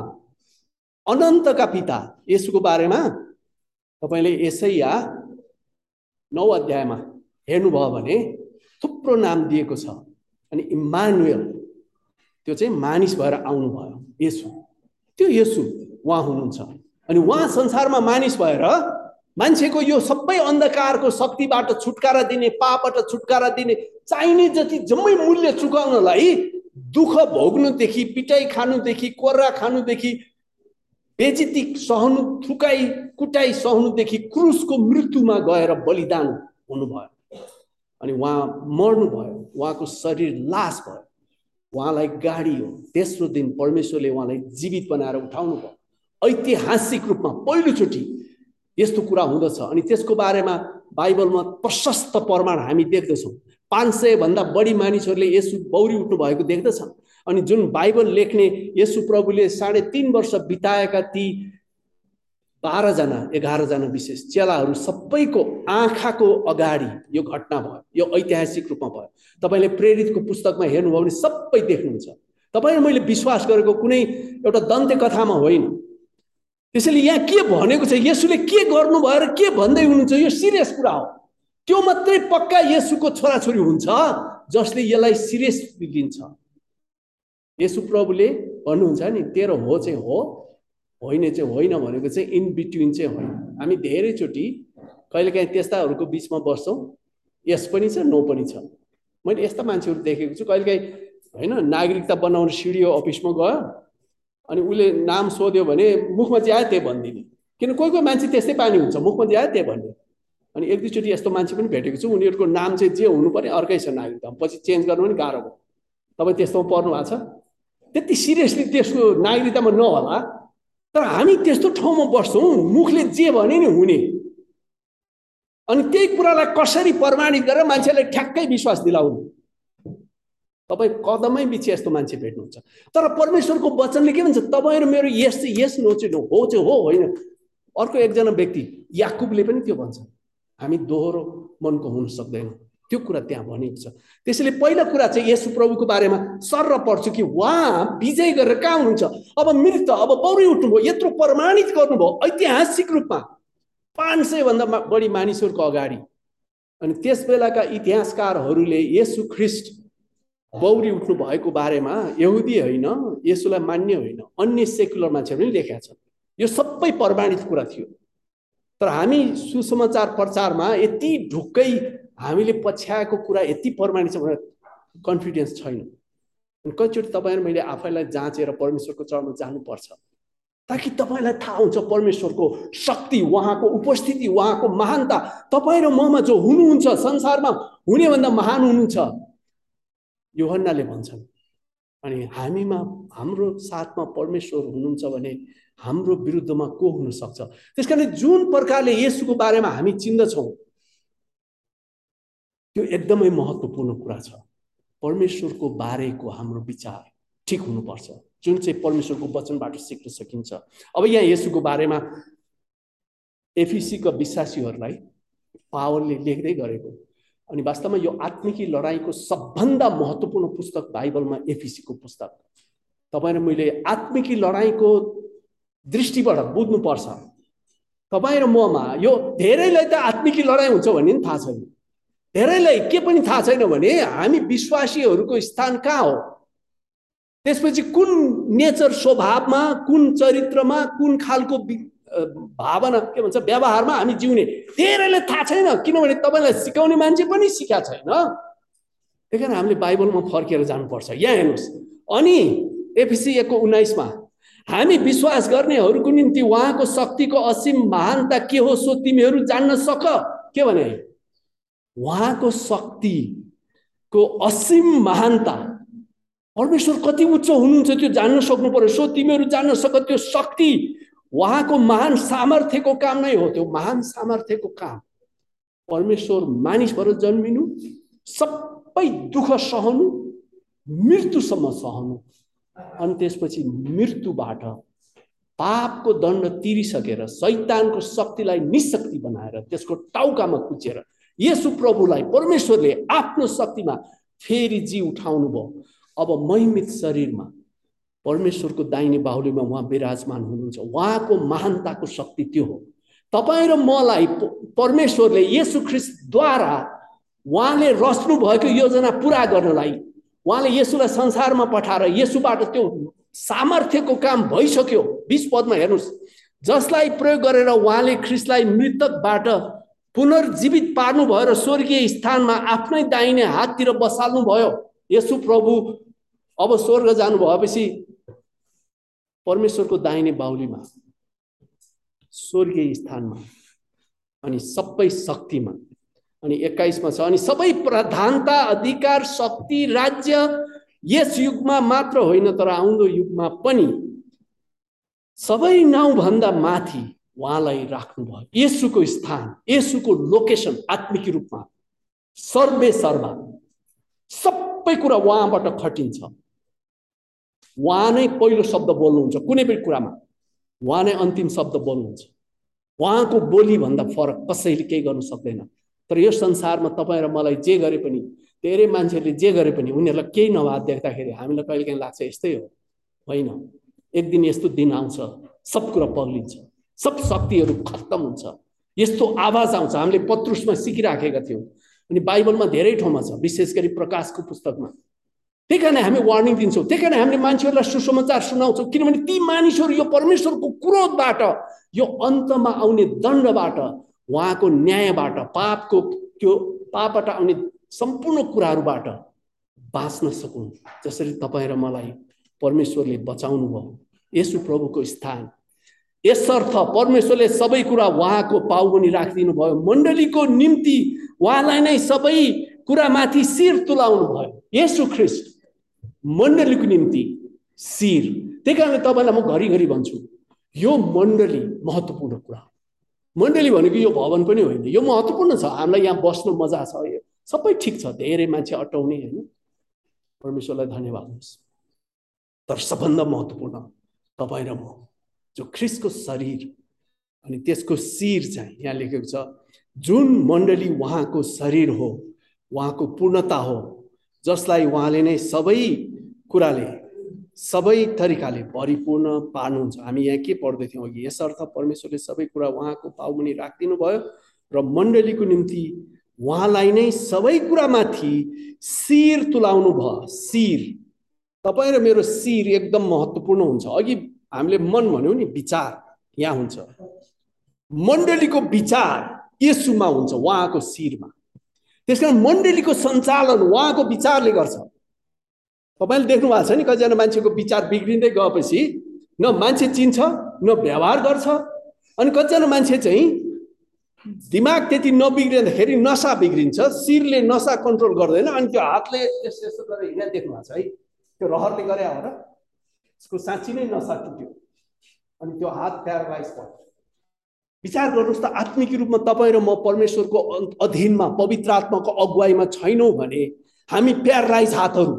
अनन्तका पिता यसुको बारेमा तपाईँले यसै या नौ अध्यायमा हेर्नुभयो भने थुप्रो नाम दिएको छ। अनि इमानुएल त्यो चाहिँ मानिस भएर आउनुभयो यसु। त्यो यसु उहाँ हुनुहुन्छ। अनि उहाँ संसारमा मानिस भएर मान्छेको यो सबै अन्धकारको शक्तिबाट छुटकारा दिने पापबाट छुटकारा दिने चाहिने जति जम्मै मूल्य चुकाउनलाई दुःख भोग्नुदेखि पिटाइ खानुदेखि कोर्रा खानुदेखि बेजिती सहनु थुकाइ कुटाइ सहनुदेखि क्रुसको मृत्युमा गएर बलिदान हुनुभयो। अनि उहाँ मर्नुभयो उहाँको शरीर लास भयो। उहाँलाई गाडियो तेस्रो दिन परमेश्वरले उहाँलाई जीवित बनाएर उठाउनु भयो ऐतिहासिक रूपमा पहिलोचोटि यस्तो कुरा हुँदछ। अनि त्यसको बारेमा बाइबलमा प्रशस्त प्रमाण हामी देख्दछौँ। पाँच सयभन्दा बढी मानिसहरूले यसो बौरी उठ्नु भएको देख्दछ अनि जुन बाइबल लेख्ने यसु प्रभुले साढे तिन वर्ष बिताएका ती बाह्रजना एघारजना विशेष चेलाहरू सबैको आँखाको अगाडि यो घटना भयो। यो ऐतिहासिक रूपमा भयो। तपाईँले प्रेरितको पुस्तकमा हेर्नुभयो भने सबै देख्नुहुन्छ। तपाईँले मैले विश्वास गरेको कुनै एउटा दन्ते कथामा होइन। त्यसैले यहाँ के भनेको छ? यसुले के गर्नुभयो र के भन्दै हुनुहुन्छ? यो सिरियस कुरा हो। त्यो मात्रै पक्का यसुको छोराछोरी हुन्छ जसले यसलाई सिरियस लिन्छ यसु प्रभुले भन्नुहुन्छ नि तेरो हो चाहिँ हो होइन चाहिँ होइन भनेको चाहिँ इन बिट्विन चाहिँ होइन। हामी धेरैचोटि कहिलेकाहीँ त्यस्ताहरूको बिचमा बस्छौँ। यस पनि छ नो पनि छ। मैले यस्ता मान्छेहरू देखेको छु। कहिलेकाहीँ होइन नागरिकता बनाउने सिडिओ अफिसमा गयो। अनि उसले नाम सोध्यो भने मुखमा जे आयो त्यही भनिदिने। किन कोही कोही मान्छे त्यस्तै बानी हुन्छ मुखमा जे आयो त्यही भन्ने अनि एक दुईचोटि यस्तो मान्छे पनि भेटेको छु उनीहरूको नाम चाहिँ जे हुनु पर्ने अर्कै छ नागरिकता पछि चेन्ज गर्नु पनि गाह्रो भयो। तपाईँ त्यस्तोमा पर्नु भएको छ? त्यति सिरियसली त्यसको नागरिकतामा नहोला तर हामी त्यस्तो ठाउँमा बस्छौँ मुखले जे भने नि हुने। अनि त्यही कुरालाई कसरी प्रमाणित गरेर मान्छेलाई ठ्याक्कै विश्वास दिलाउनु? तपाईँ कदमै बिच यस्तो मान्छे भेट्नुहुन्छ। तर परमेश्वरको वचनले के भन्छ तपाईँहरू मेरो यस चाहिँ यस नो चाहिँ हो चाहिँ हो होइन। अर्को एकजना व्यक्ति याकुबले पनि त्यो भन्छ। हामी दोहोरो मनको हुन सक्दैनौँ। त्यो कुरा त्यहाँ भनेको छ। त्यसैले पहिलो कुरा चाहिँ यसु प्रभुको बारेमा सर पढ्छु कि उहाँ विजय गरेर कहाँ हुनुहुन्छ? अब मृत अब पौडी उठ्नुभयो यत्रो प्रमाणित गर्नुभयो ऐतिहासिक रूपमा पाँच सयभन्दा बढी मानिसहरूको अगाडि। अनि त्यस बेलाका इतिहासकारहरूले यसु ख्रिस्ट बौरी उठ्नु भएको बारेमा यहुदी होइन यसुलाई मान्ने होइन अन्य सेक्युलर मान्छेहरू पनि लेखेका छन्। यो सबै प्रमाणित कुरा थियो। तर हामी सुसमाचार प्रचारमा यति ढुक्कै हामीले पछ्याएको कुरा यति प्रमाणित छ भनेर कन्फिडेन्स छैन। अनि कतिचोटि तपाईँहरू मैले आफैलाई जाँचेर परमेश्वरको चरणमा जानुपर्छ। ताकि तपाईँलाई थाहा हुन्छ परमेश्वरको शक्ति उहाँको उपस्थिति उहाँको महानता। तपाईँ र ममा जो हुनुहुन्छ संसारमा हुनेभन्दा महान हुनुहुन्छ। योहन्नाले भन्छन् अनि हामीमा हाम्रो साथमा परमेश्वर हुनुहुन्छ भने हाम्रो विरुद्धमा को हुनसक्छ? त्यस कारण जुन प्रकारले यसुको बारेमा हामी चिन्दछौँ त्यो एकदमै महत्त्वपूर्ण कुरा छ। परमेश्वरको बारेको हाम्रो विचार ठिक हुनुपर्छ। जुन चाहिँ परमेश्वरको वचनबाट सिक्न सकिन्छ। अब यहाँ यसुको बारेमा एफिसीका विश्वासीहरूलाई पावरले लेख्दै गरेको अनि वास्तवमा यो आत्मिकी लडाइँको सबभन्दा महत्त्वपूर्ण पुस्तक बाइबलमा एफिसीको पुस्तक तपाईँ र मैले आत्मिकी लडाइँको दृष्टिबाट बुझ्नुपर्छ। तपाईँ र ममा यो धेरैलाई त आत्मिकी लडाइँ हुन्छ भन्ने पनि थाहा छैन। धेरैलाई के पनि थाहा छैन भने हामी विश्वासीहरूको स्थान कहाँ हो? त्यसपछि कुन नेचर स्वभावमा कुन चरित्रमा कुन खालको भावना के भन्छ व्यवहारमा हामी जिउने। धेरैलाई थाहा छैन किनभने तपाईँलाई सिकाउने मान्छे पनि सिकाएको छैन। त्यही कारण हामीले बाइबलमा फर्केर जानुपर्छ। यहाँ हेर्नुहोस्। अनि एफिसी एकको उन्नाइसमा हामी विश्वास गर्नेहरूको निम्ति उहाँको शक्तिको असीम महानता के हो सो तिमीहरू जान्न सक। के भने? उहाँको शक्तिको असीम महानता। परमेश्वर कति उच्च हुनुहुन्छ त्यो जान्न सक्नु पर्यो। सो तिमीहरू जान्न सक। त्यो शक्ति उहाँको महान सामर्थ्यको काम नै हो त्यो महान सामर्थ्यको काम। परमेश्वर मानिस भएर जन्मिनु सबै दुःख सहनु मृत्युसम्म सहनु अनि त्यसपछि मृत्युबाट पापको दण्ड तिरिसकेर सैतानको शक्तिलाई निशक्ति बनाएर त्यसको टाउकामा कुचेर यसु प्रभुलाई परमेश्वरले आफ्नो शक्तिमा फेरि जी उठाउनु भयो अब महिमित शरीरमा परमेश्वरको दाहिने बाहुलीमा उहाँ विराजमान हुनुहुन्छ। उहाँको महानताको शक्ति त्यो हो। तपाईँ र मलाई परमेश्वरले यसु ख्रिस्टद्वारा उहाँले रच्नु भएको योजना पुरा गर्नलाई उहाँले यसुलाई संसारमा पठाएर यसुबाट त्यो सामर्थ्यको काम भइसक्यो। बिस पदमा हेर्नुहोस्। जसलाई प्रयोग गरेर उहाँले ख्रिस्टलाई मृतकबाट पुनर्जीवित पार्नुभयो र स्वर्गीय स्थानमा आफ्नै दाहिने हाततिर बसाल्नु भयो यसु प्रभु अब स्वर्ग जानु भएपछि परमेश्वरको दाहिने बाहुलीमा स्वर्गीय स्थानमा अनि सबै शक्तिमा अनि एक्काइसमा छ अनि सबै प्रधानता अधिकार शक्ति राज्य यस युगमा मात्र होइन तर आउँदो युगमा पनि सबै नाउँभन्दा माथि उहाँलाई राख्नुभयो। यसुको स्थान यसुको लोकेसन आत्मिक रूपमा सर्वे सर्वा सबै कुरा उहाँबाट खटिन्छ। उहाँ नै पहिलो शब्द बोल्नुहुन्छ। कुनै पनि कुरामा उहाँ नै अन्तिम शब्द बोल्नुहुन्छ। उहाँको बोलीभन्दा फरक कसैले केही गर्नु सक्दैन। तर यो संसारमा तपाईँ र मलाई जे गरे पनि धेरै मान्छेहरूले जे गरे पनि उनीहरूलाई केही नभए देख्दाखेरि हामीलाई कहिलेकाहीँ लाग्छ यस्तै हो। होइन। एक दिन यस्तो दिन आउँछ सब कुरा पग्लिन्छ सब शक्तिहरू खत्तम हुन्छ। यस्तो आवाज आउँछ। हामीले पत्रुसमा सिकिराखेका थियौँ। अनि बाइबलमा धेरै ठाउँमा छ विशेष गरी प्रकाशको पुस्तकमा। त्यही कारण हामी वार्निङ दिन्छौँ त्यही कारण हामीले मान्छेहरूलाई सुसमाचार सुनाउँछौँ किनभने ती मानिसहरू यो परमेश्वरको क्रोधबाट यो अन्तमा आउने दण्डबाट उहाँको न्यायबाट पापको त्यो पापबाट आउने सम्पूर्ण कुराहरूबाट बाँच्न सकुन् जसरी तपाईँ र मलाई परमेश्वरले बचाउनु भयो यसु प्रभुको स्थान। यसर्थ परमेश्वरले सबै कुरा उहाँको पाउबनी राखिदिनु भयो मण्डलीको निम्ति उहाँलाई नै सबै कुरामाथि शिर तुलाउनु भयो यसु ख्रिस्ट। मण्डलीको निम्ति शिर। त्यही कारणले तपाईँलाई म घरिघरि भन्छु यो मण्डली महत्त्वपूर्ण कुरा मण्डली भनेको यो भवन पनि होइन यो महत्त्वपूर्ण छ। हामीलाई यहाँ बस्नु मजा छ यो सबै ठिक छ। धेरै मान्छे अटाउने होइन। परमेश्वरलाई धन्यवाद तर सबभन्दा महत्त्वपूर्ण तपाईँ र म जो ख्रिसको शरीर अनि त्यसको शिर चाहिँ यहाँ लेखेको छ जुन मण्डली उहाँको शरीर हो उहाँको पूर्णता हो जसलाई उहाँले नै सबै कुराले सबै तरिकाले परिपूर्ण पार्नुहुन्छ। हामी यहाँ के पढ्दै थियौँ अघि? यसर्थ परमेश्वरले सबै कुरा उहाँको पाउमुनि राखिदिनु भयो र मण्डलीको निम्ति उहाँलाई नै सबै कुरामाथि शिर तुलाउनु भयो। शिर। तपाईँ र मेरो शिर एकदम महत्त्वपूर्ण हुन्छ। अघि हामीले मन भन्यौँ नि विचार यहाँ हुन्छ। मण्डलीको विचार यसुमा हुन्छ उहाँको शिरमा। त्यस कारण मण्डलीको सञ्चालन उहाँको विचारले गर्छ। तपाईँले देख्नु भएको छ नि कतिजना मान्छेको विचार बिग्रिँदै गएपछि न मान्छे चिन्छ न व्यवहार गर्छ। अनि कतिजना मान्छे चाहिँ दिमाग त्यति नबिग्रिँदाखेरि नसा बिग्रिन्छ शिरले नसा कन्ट्रोल गर्दैन अनि त्यो हातले यस्तो यस्तो गरेर हिँड्दा देख्नु भएको छ है। त्यो रहरले गरे हो र उसको साँच्ची नै नसा टुट्यो। अनि त्यो हात प्यारालाइज भयो। विचार गर्नुहोस् त आत्मिक रूपमा तपाईँ र म परमेश्वरको अधीनमा पवित्र आत्माको अगुवाईमा छैनौँ भने हामी प्यारालाइज हातहरू।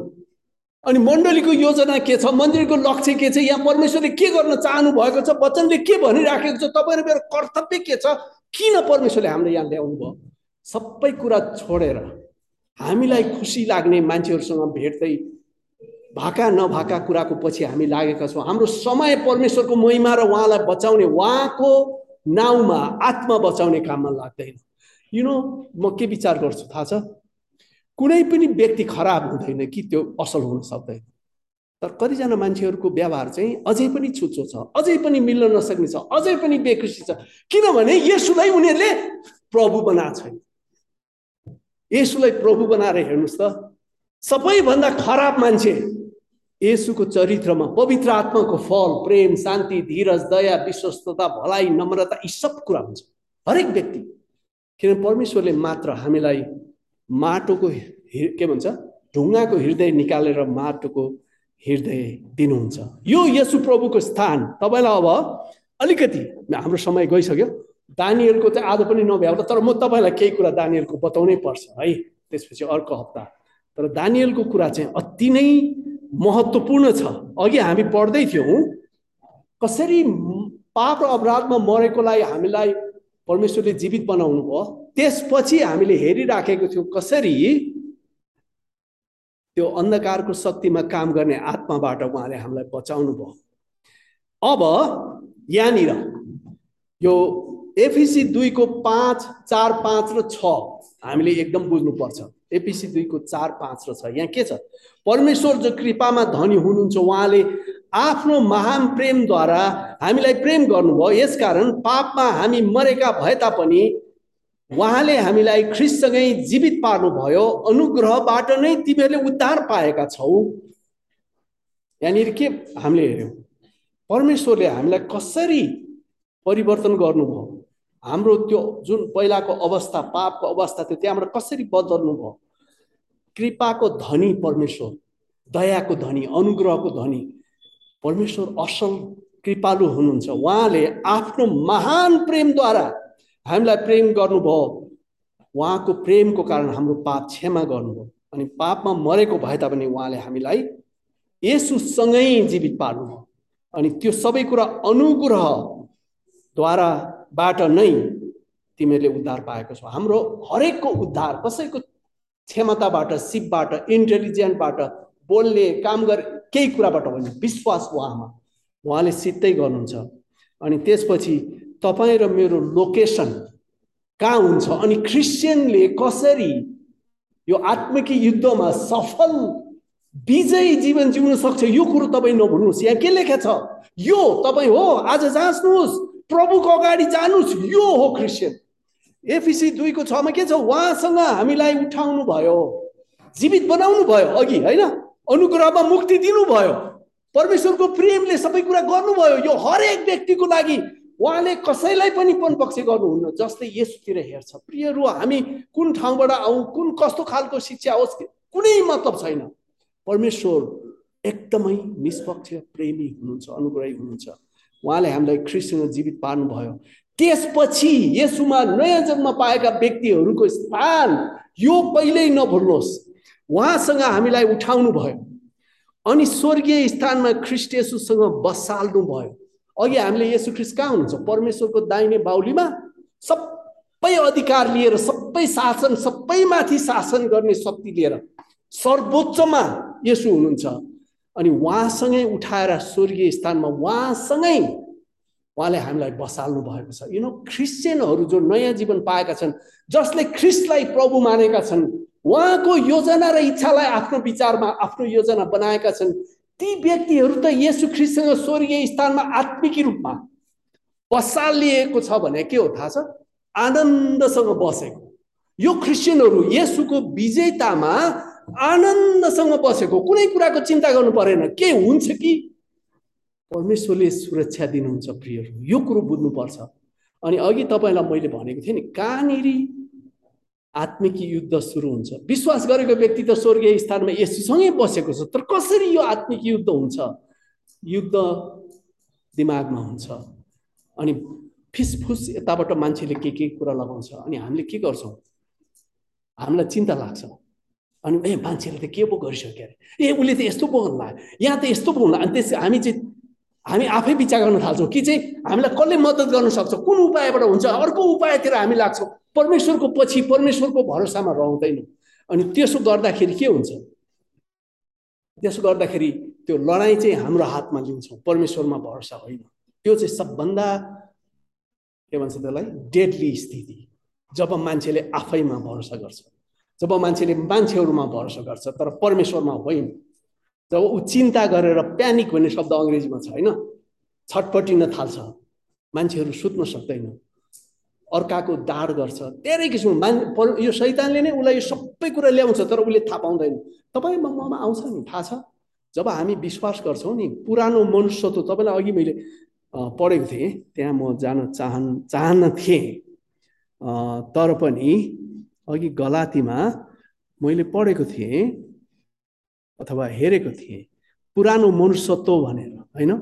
अनि मण्डलीको योजना के छ? मन्दिरको लक्ष्य के छ? यहाँ परमेश्वरले के गर्न चाहनु भएको छ? वचनले के भनिराखेको छ? तपाईँ मेरो कर्तव्य के छ? किन परमेश्वरले हाम्रो यहाँ ल्याउनु भयो? सबै कुरा छोडेर हामीलाई खुसी लाग्ने मान्छेहरूसँग भेट्दै भाका नभाका कुराको पछि हामी लागेका छौँ। हाम्रो समय परमेश्वरको महिमा र उहाँलाई बचाउने उहाँको नाउँमा आत्मा बचाउने काममा लाग्दैन। यु नो म के विचार गर्छु? थाहा छ? कुनै पनि व्यक्ति खराब हुँदैन कि त्यो असल हुन सक्दैन। तर कतिजना मान्छेहरूको व्यवहार चाहिँ अझै पनि छुच्चो छ अझै पनि मिल्न नसक्ने छ अझै पनि बेखुसी छ। किनभने यसुलाई उनीहरूले प्रभु बनाएको छैन यसुलाई प्रभु बनाएर हेर्नुहोस् त सबैभन्दा खराब मान्छे यसुको चरित्रमा पवित्र आत्माको फल प्रेम शान्ति धीरज दया विश्वस्तता भलाइ नम्रता यी सब कुरा हुन्छ। हरेक व्यक्ति। किन परमेश्वरले मात्र हामीलाई माटोको के भन्छ? ढुङ्गाको हृदय निकालेर माटोको हृदय दिनुहुन्छ। यो यसु प्रभुको स्थान। तपाईँलाई अब अलिकति हाम्रो समय गइसक्यो। दानियलको चाहिँ आज पनि नभ्याउँदा तर म तपाईँलाई केही कुरा दानियलको बताउनै पर्छ है? त्यसपछि अर्को हप्ता। तर दानियलको कुरा चाहिँ अति नै महत्त्वपूर्ण छ। अघि हामी पढ्दै थियौँ कसरी पाप र अपराधमा मरेकोलाई हामीलाई परमेश्वरले जीवित बनाउनु भयो। त्यसपछि हामीले हेरिराखेको थियौँ कसरी त्यो अन्धकारको शक्तिमा काम गर्ने आत्माबाट उहाँले हामीलाई बचाउनु भयो। अब यहाँनिर यो एफिसी दुईको पाँच चार पाँच र छ हामीले एकदम बुझ्नुपर्छ। एपिसी दुईको चार पाँच र छ यहाँ के छ? परमेश्वर जो कृपामा धनी हुनुहुन्छ उहाँले आफ्नो महान प्रेमद्वारा हामीलाई प्रेम गर्नुभयो। यसकारण पापमा हामी मरेका भए तापनि उहाँले हामीलाई ख्रिससँगै जीवित पार्नुभयो। अनुग्रहबाट नै तिमीहरूले उद्धार पाएका छौ। यहाँनिर के हामीले हेऱ्यौँ? परमेश्वरले हामीलाई कसरी परिवर्तन गर्नुभयो? हाम्रो त्यो जुन पहिलाको अवस्था पापको अवस्था थियो त्यहाँबाट कसरी बदल्नु भयो कृपाको धनी परमेश्वर दयाको धनी अनुग्रहको धनी। परमेश्वर असल कृपालु हुनुहुन्छ। उहाँले आफ्नो महान प्रेमद्वारा हामीलाई प्रेम गर्नुभयो। उहाँको प्रेमको कारण हाम्रो पाप क्षमा गर्नुभयो। अनि पापमा मरेको भए तापनि उहाँले हामीलाई यसुसँगै जीवित पार्नुभयो। अनि त्यो सबै कुरा अनुग्रहद्वाराबाट नै तिमीहरूले उद्धार पाएको छौ। हाम्रो हरेकको उद्धार कसैको क्षमताबाट सिपबाट इन्टेलिजेन्टबाट बोल्ने काम गरे केही कुराबाट होइन विश्वास उहाँमा उहाँले सिद्धै गर्नुहुन्छ। अनि त्यसपछि तपाईँ र मेरो लोकेसन कहाँ हुन्छ? अनि क्रिस्चियनले कसरी यो आत्मिक युद्धमा सफल विजयी जीवन जिउन सक्छ यो कुरो तपाईँ नभुल्नुहोस्। यहाँ के लेखा छ? यो तपाईँ हो आज जाँच्नुहोस् प्रभुको अगाडि जानुहोस् यो हो क्रिस्चियन एफिसी दुईको छमा के छ? उहाँसँग हामीलाई उठाउनु भयो जीवित बनाउनु भयो अघि होइन? अनुग्रहमा मुक्ति दिनुभयो। परमेश्वरको प्रेमले सबै कुरा गर्नुभयो। यो हरेक व्यक्तिको लागि उहाँले कसैलाई पनि पक्ष गर्नुहुन्न जस्तै यसतिर हेर्छ। प्रियहरू हामी कुन ठाउँबाट आउँ कुन कस्तो खालको शिक्षा होस् कुनै मतलब छैन। परमेश्वर एकदमै निष्पक्ष प्रेमी हुनुहुन्छ अनुग्रही हुनुहुन्छ। उहाँले हामीलाई ख्रिस्टसँग जीवित पार्नुभयो। त्यसपछि यसुमा नयाँ जन्म पाएका व्यक्तिहरूको स्थान यो पहिल्यै नभुल्नुहोस्। उहाँसँग हामीलाई उठाउनु भयो। अनि स्वर्गीय स्थानमा ख्रिस्ट यसुसँग बसाल्नु भयो। अघि हामीले यसु ख्रिस्ट कहाँ हुनुहुन्छ? परमेश्वरको दाहिने बाहुलीमा सबै अधिकार लिएर सबै शासन सबैमाथि शासन गर्ने शक्ति लिएर सर्वोच्चमा यसु हुनुहुन्छ। अनि उहाँसँगै उठाएर स्वर्गीय स्थानमा उहाँसँगै उहाँले हामीलाई बसाल्नु भएको छ। यु नो क्रिस्चियनहरू जो नयाँ जीवन पाएका छन् जसले ख्रिस्टलाई प्रभु मानेका छन् उहाँको योजना र इच्छालाई आफ्नो विचारमा आफ्नो योजना बनाएका छन्। ती व्यक्तिहरू त यसु ख्रिस्टसँग स्वर्गीय स्थानमा आत्मिक रूपमा बसालिएको छ भने के हो थाहा छ? आनन्दसँग बसेको। यो क्रिस्चियनहरू यसुको विजेतामा आनन्दसँग बसेको। कुनै कुराको चिन्ता गर्नु परेन। के हुन्छ कि? परमेश्वरले सुरक्षा दिनुहुन्छ प्रियहरू। यो कुरो बुझ्नुपर्छ। अनि अघि तपाईँलाई मैले भनेको थिएँ नि कहाँनिर आत्मिक युद्ध सुरु हुन्छ। विश्वास गरेको व्यक्ति त स्वर्गीय स्थानमा यसुसँगै बसेको छ। तर कसरी यो आत्मिक युद्ध हुन्छ? युद्ध दिमागमा हुन्छ। अनि फिसफुस यताबाट मान्छेले के के कुरा लगाउँछ? अनि हामीले के गर्छौँ? हामीलाई चिन्ता लाग्छ। अनि ए मान्छेले त के पो गरिसक्यो अरे? ए उसले त यस्तो पो गर्नु यहाँ त यस्तो पो हुनु अनि त्यस हामी चाहिँ हामी आफै विचार गर्न थाल्छौँ कि चाहिँ हामीलाई कसले मद्दत गर्न सक्छ? कुन उपायबाट हुन्छ? अर्को उपायतिर हामी लाग्छौँ। परमेश्वरको पछि परमेश्वरको भरोसामा रहँदैनौँ। अनि त्यसो गर्दाखेरि के हुन्छ? त्यसो गर्दाखेरि त्यो लडाइँ चाहिँ हाम्रो हातमा लिन्छौँ। परमेश्वरमा भरोसा होइन। त्यो चाहिँ सबभन्दा के भन्छ त्यसलाई? डेडली स्थिति। जब मान्छेले आफैमा भरोसा गर्छ। जब मान्छेले मान्छेहरूमा भरोसा गर्छ तर परमेश्वरमा होइन। जब ऊ चिन्ता गरेर प्यानिक भन्ने शब्द अङ्ग्रेजीमा छ होइन? छटपटिन थाल्छ मान्छेहरू सुत्न सक्दैन। अर्काको दाड गर्छ। धेरै किसिमको मान यो सैतानले नै उसलाई यो सबै कुरा ल्याउँछ तर उसले थाहा पाउँदैन। तपाईँ ममा आउँछ नि थाहा छ? जब हामी विश्वास गर्छौँ नि पुरानो मनुष्यत्व तपाईँलाई अघि मैले पढेको थिएँ त्यहाँ म जान चाहन् चाहन्न थिएँ। तर पनि अघि गलातीमा मैले पढेको थिएँ अथवा हेरेको थिएँ पुरानो मनुष्यत्व भनेर होइन?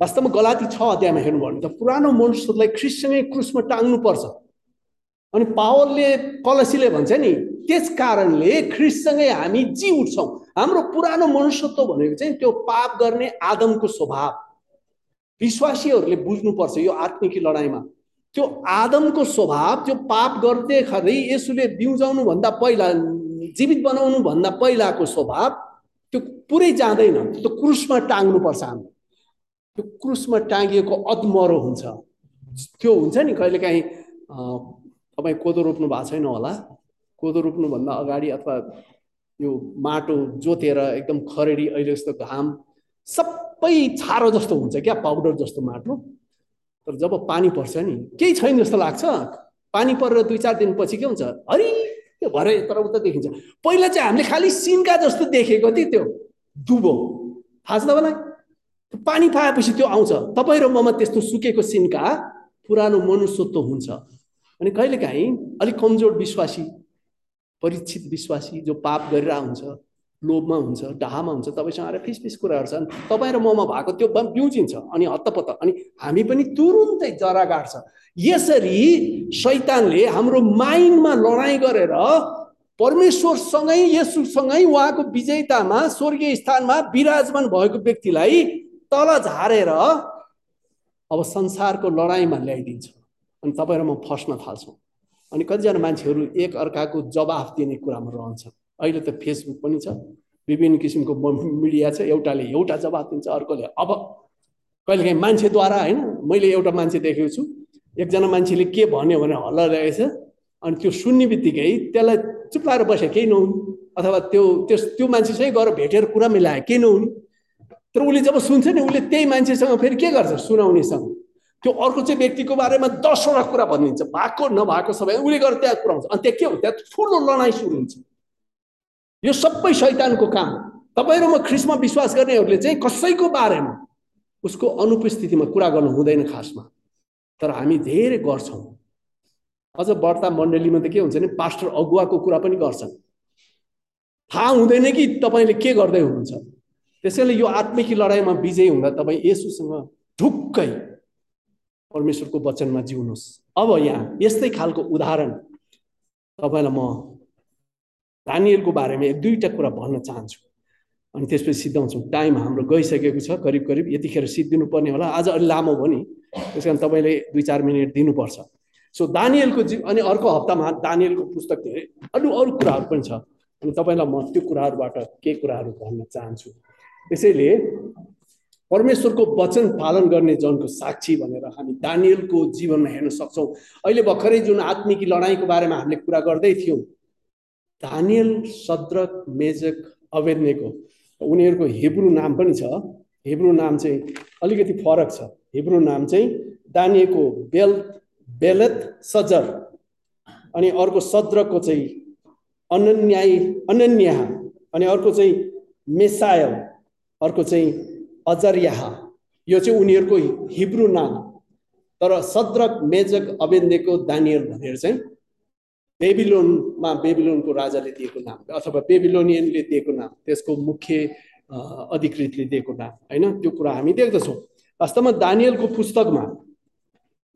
वास्तवमा गलाती छ अध्यायमा हेर्नुभयो भने त पुरानो मनुष्यलाई ख्रिस्टसँगै क्रुसमा टाङ्नुपर्छ अनि पावलले कलसीले भन्छ नि त्यस कारणले ख्रिस्टसँगै हामी जी उठ्छौँ। हाम्रो पुरानो मनुष्यत्व भनेको चाहिँ त्यो पाप गर्ने आदमको स्वभाव। विश्वासीहरूले बुझ्नुपर्छ यो आत्मिकी लडाइँमा त्यो आदमको स्वभाव त्यो पाप गर्दै यसुले बिउजाउनु भन्दा पहिला जीवित बनाउनु भन्दा पहिलाको स्वभाव त्यो पुरै जाँदैन। त्यो क्रुसमा टाङ्नुपर्छ हाम्रो। त्यो क्रुसमा टाँगिएको अदमरो हुन्छ। त्यो हुन्छ नि कहिलेकाहीँ तपाईँ कोदो रोप्नु भएको छैन होला। कोदो रोप्नुभन्दा अगाडि अथवा यो माटो जोतेर एकदम खरेडी अहिले जस्तो घाम सबै छारो जस्तो हुन्छ क्या पाउडर जस्तो माटो। तर जब पानी पर्छ नि केही छैन जस्तो लाग्छ। पानी परेर दुई चार दिनपछि के हुन्छ? हरि त्यो भरे तर उता देखिन्छ। पहिला चाहिँ हामीले खालि सिन्का जस्तो देखेको थिएँ त्यो दुबो। थाहा छ तपाईँलाई? पानी पाएपछि त्यो आउँछ। तपाईँ र ममा त्यस्तो सुकेको सिन्का पुरानो मनुष्यत्व हुन्छ। अनि कहिलेकाहीँ अलिक कमजोर विश्वासी परीक्षित विश्वासी जो पाप गरिरहेको हुन्छ लोभमा हुन्छ डाहामा हुन्छ तपाईँसँग आएर फिस फिस कुराहरू छन् तपाईँ र ममा भएको त्यो बिउजिन्छ अनि हत्तपत्त अनि हामी पनि तुरुन्तै जरा गाड्छ यसरी शैतानले हाम्रो माइन्डमा लडाइँ गरेर परमेश्वरसँगै यसुसँगै उहाँको विजयतामा स्वर्गीय स्थानमा विराजमान भएको व्यक्तिलाई तल झारेर अब संसारको लडाइँमा ल्याइदिन्छ। अनि तपाईँ र म फस्न थाल्छौँ। अनि कतिजना मान्छेहरू एक अर्काको जवाफ दिने कुरामा रहन्छन् अहिले त फेसबुक पनि छ विभिन्न किसिमको मिडिया छ एउटाले एउटा जवाब दिन्छ अर्कोले अब। कहिलेकाहीँ मान्छेद्वारा होइन मैले एउटा मान्छे देखेको छु एकजना मान्छेले के भन्यो भने हल्ला छ अनि त्यो सुन्ने बित्तिकै त्यसलाई चुप लाएर बस्यो केही नहुने अथवा त्यो त्यस त्यो मान्छेसँगै गएर भेटेर कुरा मिलायो केही नहुने। तर उसले जब सुन्छ नि उसले त्यही मान्छेसँग फेरि के गर्छ? सुनाउनेसँग। त्यो अर्को चाहिँ व्यक्तिको बारेमा दसवटा कुरा भनिदिन्छ। भएको नभएको सबै। उसले गरेर त्यहाँ पुऱ्याउँछ। अनि त्यहाँ के हो त्यहाँ ठुलो लडाइँ सुरु हुन्छ। यो सबै शैतानको काम तपाईँ र म ख्रिस्टमा विश्वास गर्नेहरूले चाहिँ कसैको बारेमा उसको अनुपस्थितिमा कुरा गर्नु हुँदैन खासमा। तर हामी धेरै गर्छौँ। अझ बढ्ता मण्डलीमा त के हुन्छ भने पास्टर अगुवाको कुरा पनि गर्छन्। थाहा हुँदैन कि तपाईँले के गर्दै हुनुहुन्छ। त्यसैले यो आत्मिकी लडाइँमा विजय हुँदा तपाईँ यसुसँग ढुक्कै परमेश्वरको वचनमा जिउनुहोस्। अब यहाँ यस्तै खालको उदाहरण तपाईँलाई म दानियलको बारेमा एक दुईवटा कुरा भन्न चाहन्छु। अनि त्यसपछि सिद्धाउँछौँ टाइम हाम्रो गइसकेको छ करिब करिब यतिखेर सिद्धिनु पर्ने होला। आज अलि लामो भयो नि त्यस कारण तपाईँले दुई चार मिनट दिनुपर्छ। सो दानियलको जी अनि अर्को हप्तामा दानियलको पुस्तक धेरै अरू अरू कुराहरू पनि छ। अनि तपाईँलाई म त्यो कुराहरूबाट केही कुराहरू भन्न चाहन्छु? त्यसैले परमेश्वरको वचन पालन गर्ने जनको साक्षी भनेर हामी दानियलको जीवनमा हेर्न सक्छौँ। अहिले भर्खरै जुन आत्मिकी लडाइँको बारेमा हामीले कुरा गर्दै थियौँ दानियल सद्रक मेजक अवेद्नेको उनीहरूको हिब्रू नाम पनि छ। हिब्रू नाम चाहिँ अलिकति फरक छ। हिब्रू नाम चाहिँ दानिएको बेल बेलत सजर अनि अर्को सद्रको चाहिँ अनन्याय अनन्या अनि अर्को चाहिँ मेसाय अर्को चाहिँ अजर्याह। यो चाहिँ उनीहरूको हिब्रू नाम। तर सद्रक मेजक अवेन्देको दानियल भनेर चाहिँ बेबिलोनमा बेबिलोनको राजाले दिएको नाम अथवा बेबिलोनियनले दिएको नाम। त्यसको मुख्य अधिकृतले दिएको नाम होइन? त्यो कुरा हामी देख्दछौँ। वास्तवमा दानियलको पुस्तकमा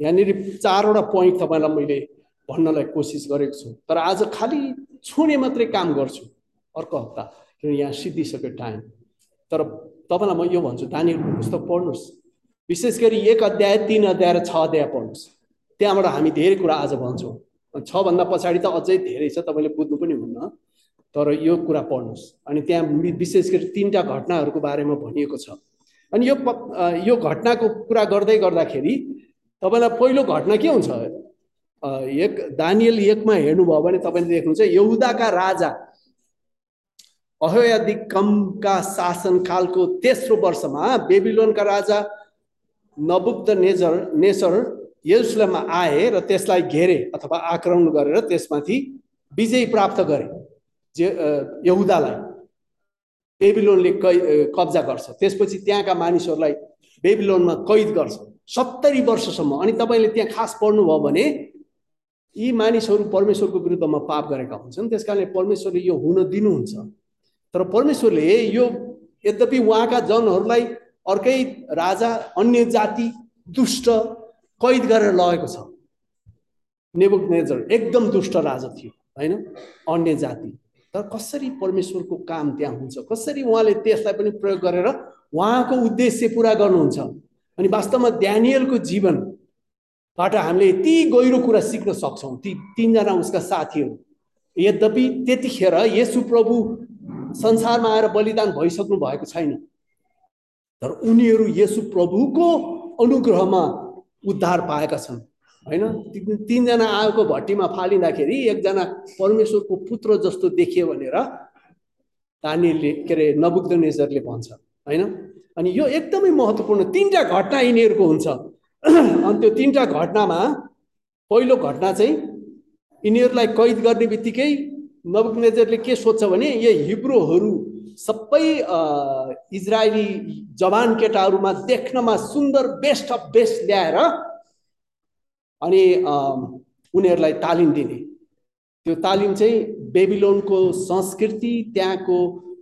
यहाँनिर चारवटा पोइन्ट तपाईँलाई मैले भन्नलाई कोसिस गरेको छु। तर आज खालि छुने मात्रै काम गर्छु। अर्को हप्ता किनभने यहाँ सिद्धिसक्यो टाइम तर तपाईँलाई म यो भन्छु दानियलको पुस्तक पढ्नुहोस्। विशेष गरी एक अध्याय तिन अध्याय र छ अध्याय पढ्नुहोस्। त्यहाँबाट हामी धेरै कुरा आज भन्छौँ। छभन्दा पछाडि त अझै धेरै छ तपाईँले बुझ्नु पनि हुन्न। तर यो कुरा पढ्नुहोस्। अनि त्यहाँ विशेष गरी तिनवटा घटनाहरूको बारेमा भनिएको छ। अनि यो यो घटनाको कुरा गर्दै गर्दाखेरि तपाईँलाई पहिलो घटना के हुन्छ? एक दानियल एकमा हेर्नुभयो भने तपाईँले देख्नुहुन्छ यहुदाका राजा अहयादिकमका शासनकालको तेस्रो वर्षमा बेबिलोनका राजा नबुद्ध नेजर नेसर यरुसलेममा आए र त्यसलाई घेरे अथवा आक्रमण गरेर त्यसमाथि विजय प्राप्त गरे जे यहुदालाई। बेबिलोनले कै कब्जा गर्छ। त्यसपछि त्यहाँका मानिसहरूलाई बेबिलोनमा कैद गर्छ। सत्तरी वर्षसम्म। अनि तपाईँले त्यहाँ खास पढ्नुभयो भने यी मानिसहरू परमेश्वरको विरुद्धमा पाप गरेका हुन्छन्। त्यस कारणले परमेश्वरले यो हुन दिनुहुन्छ। तर परमेश्वरले यो यद्यपि उहाँका जनहरूलाई अर्कै राजा अन्य जाति दुष्ट कैद गरेर लगेको छ। नेबुक नेजर एकदम दुष्ट राजा थियो होइन? अन्य जाति। तर कसरी परमेश्वरको काम त्यहाँ हुन्छ? कसरी उहाँले त्यसलाई पनि प्रयोग गरेर उहाँको उद्देश्य पुरा गर्नुहुन्छ? अनि वास्तवमा ड्यानियलको जीवनबाट हामीले यति गहिरो कुरा सिक्न सक्छौँ। ती तिनजना उसका साथीहरू। यद्यपि त्यतिखेर यसु प्रभु संसारमा आएर बलिदान भइसक्नु भएको छैन। तर उनीहरू यसु प्रभुको अनुग्रहमा उद्धार पाएका छन्। होइन? तिनजना आगोको भट्टीमा फालिँदाखेरि एकजना परमेश्वरको पुत्र जस्तो देखियो भनेर तानीले के अरे नबुग्ध नेजरले भन्छ। होइन? अनि यो एकदमै महत्त्वपूर्ण तिनवटा घटना यिनीहरूको हुन्छ। *clears throat* अनि त्यो तिनवटा घटनामा पहिलो घटना चाहिँ यिनीहरूलाई कैद गर्ने बित्तिकै नबुकनेजरले के सोध्छ भने यो हिब्रोहरू सबै इजरायली जवान केटाहरूमा देख्नमा सुन्दर बेस्ट अफ बेस्ट ल्याएर अनि उनीहरूलाई तालिम दिने। त्यो तालिम चाहिँ बेबिलोनको संस्कृति त्यहाँको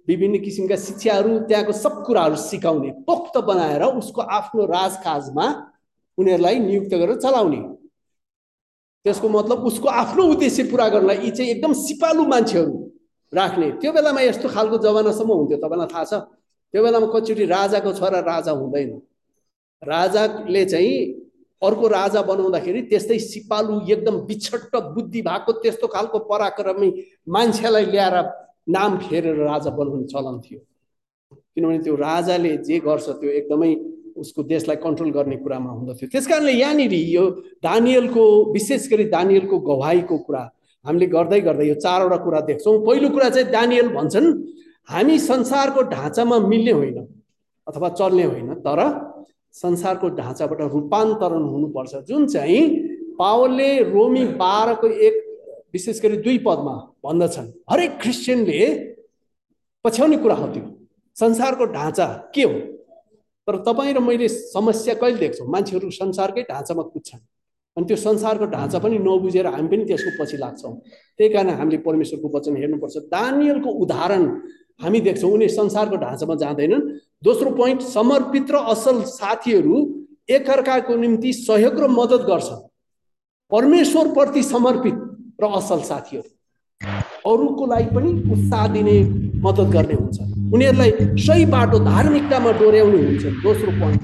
विभिन्न किसिमका शिक्षाहरू त्यहाँको सब कुराहरू सिकाउने पोख्त बनाएर उसको आफ्नो राजकाजमा उनीहरूलाई नियुक्त गरेर चलाउने। त्यसको मतलब उसको आफ्नो उद्देश्य पुरा गर्नलाई यी चाहिँ एकदम सिपालु मान्छेहरू राख्ने। त्यो बेलामा यस्तो खालको जमानासम्म हुन्थ्यो तपाईँलाई थाहा छ? त्यो बेलामा कतिचोटि राजाको छोरा राजा हुँदैन। राजाले चाहिँ अर्को राजा बनाउँदाखेरि त्यस्तै सिपालु एकदम बिछट्ट बुद्धि भएको त्यस्तो खालको पराक्रमी मान्छेलाई ल्याएर नाम फेरेर राजा बनाउने चलन थियो। किनभने त्यो राजाले जे गर्छ त्यो एकदमै उसको देशलाई कन्ट्रोल गर्ने कुरामा हुँदथ्यो। त्यस कारणले यहाँनिर यो दानियलको विशेष गरी दानियलको गवाईको कुरा हामीले गर्दै गर्दै यो चारवटा कुरा देख्छौँ। पहिलो कुरा चाहिँ दानियल भन्छन् हामी संसारको ढाँचामा मिल्ने होइन अथवा चल्ने होइन तर संसारको ढाँचाबाट रूपान्तरण हुनुपर्छ। जुन चाहिँ पावलले रोमी बाह्रको एक विशेष गरी दुई पदमा भन्दछन् हरेक क्रिस्चियनले पछ्याउने कुरा हो त्यो। संसारको ढाँचा के हो? तर तपाईँ र मैले समस्या कहिले देख्छौँ? मान्छेहरू संसारकै ढाँचामा कुद्छन्। अनि त्यो संसारको ढाँचा पनि नबुझेर हामी पनि त्यसको पछि लाग्छौँ। त्यही कारण हामीले परमेश्वरको वचन हेर्नुपर्छ। दानियलको उदाहरण हामी देख्छौँ। उनी संसारको ढाँचामा जाँदैनन्। दोस्रो पोइन्ट समर्पित र असल साथीहरू एकअर्काको निम्ति सहयोग र मद्दत गर्छन्। परमेश्वरप्रति समर्पित र असल साथीहरू। अरूको लागि पनि उत्साह दिने मद्दत गर्ने हुन्छ। उनीहरूलाई सही बाटो धार्मिकतामा डोर्याउने हुन्छ। दोस्रो पोइन्ट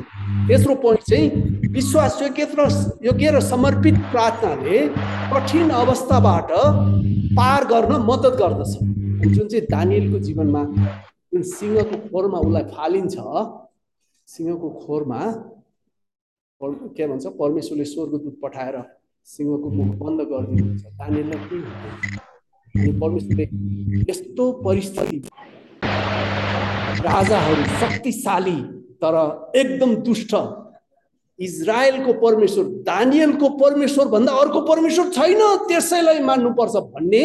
तेस्रो पोइन्ट चाहिँ विश्वास योग्य र योग्य र समर्पित प्रार्थनाले कठिन अवस्थाबाट पार गर्न मद्दत गर्दछ। जुन चाहिँ दानियलको जीवनमा जुन सिंहको खोरमा उसलाई फालिन्छ सिंहको खोरमा के भन्छ? परमेश्वरले स्वर्गदूत पठाएर सिंहको मुख बन्द गरिदिनुहुन्छ। दानियललाई के परमेश्वरले यस्तो परिस्थिति राजाहरू शक्तिशाली तर एकदम दुष्ट। इजरायलको परमेश्वर दानियलको परमेश्वर भन्दा अर्को परमेश्वर छैन त्यसैलाई मान्नुपर्छ भन्ने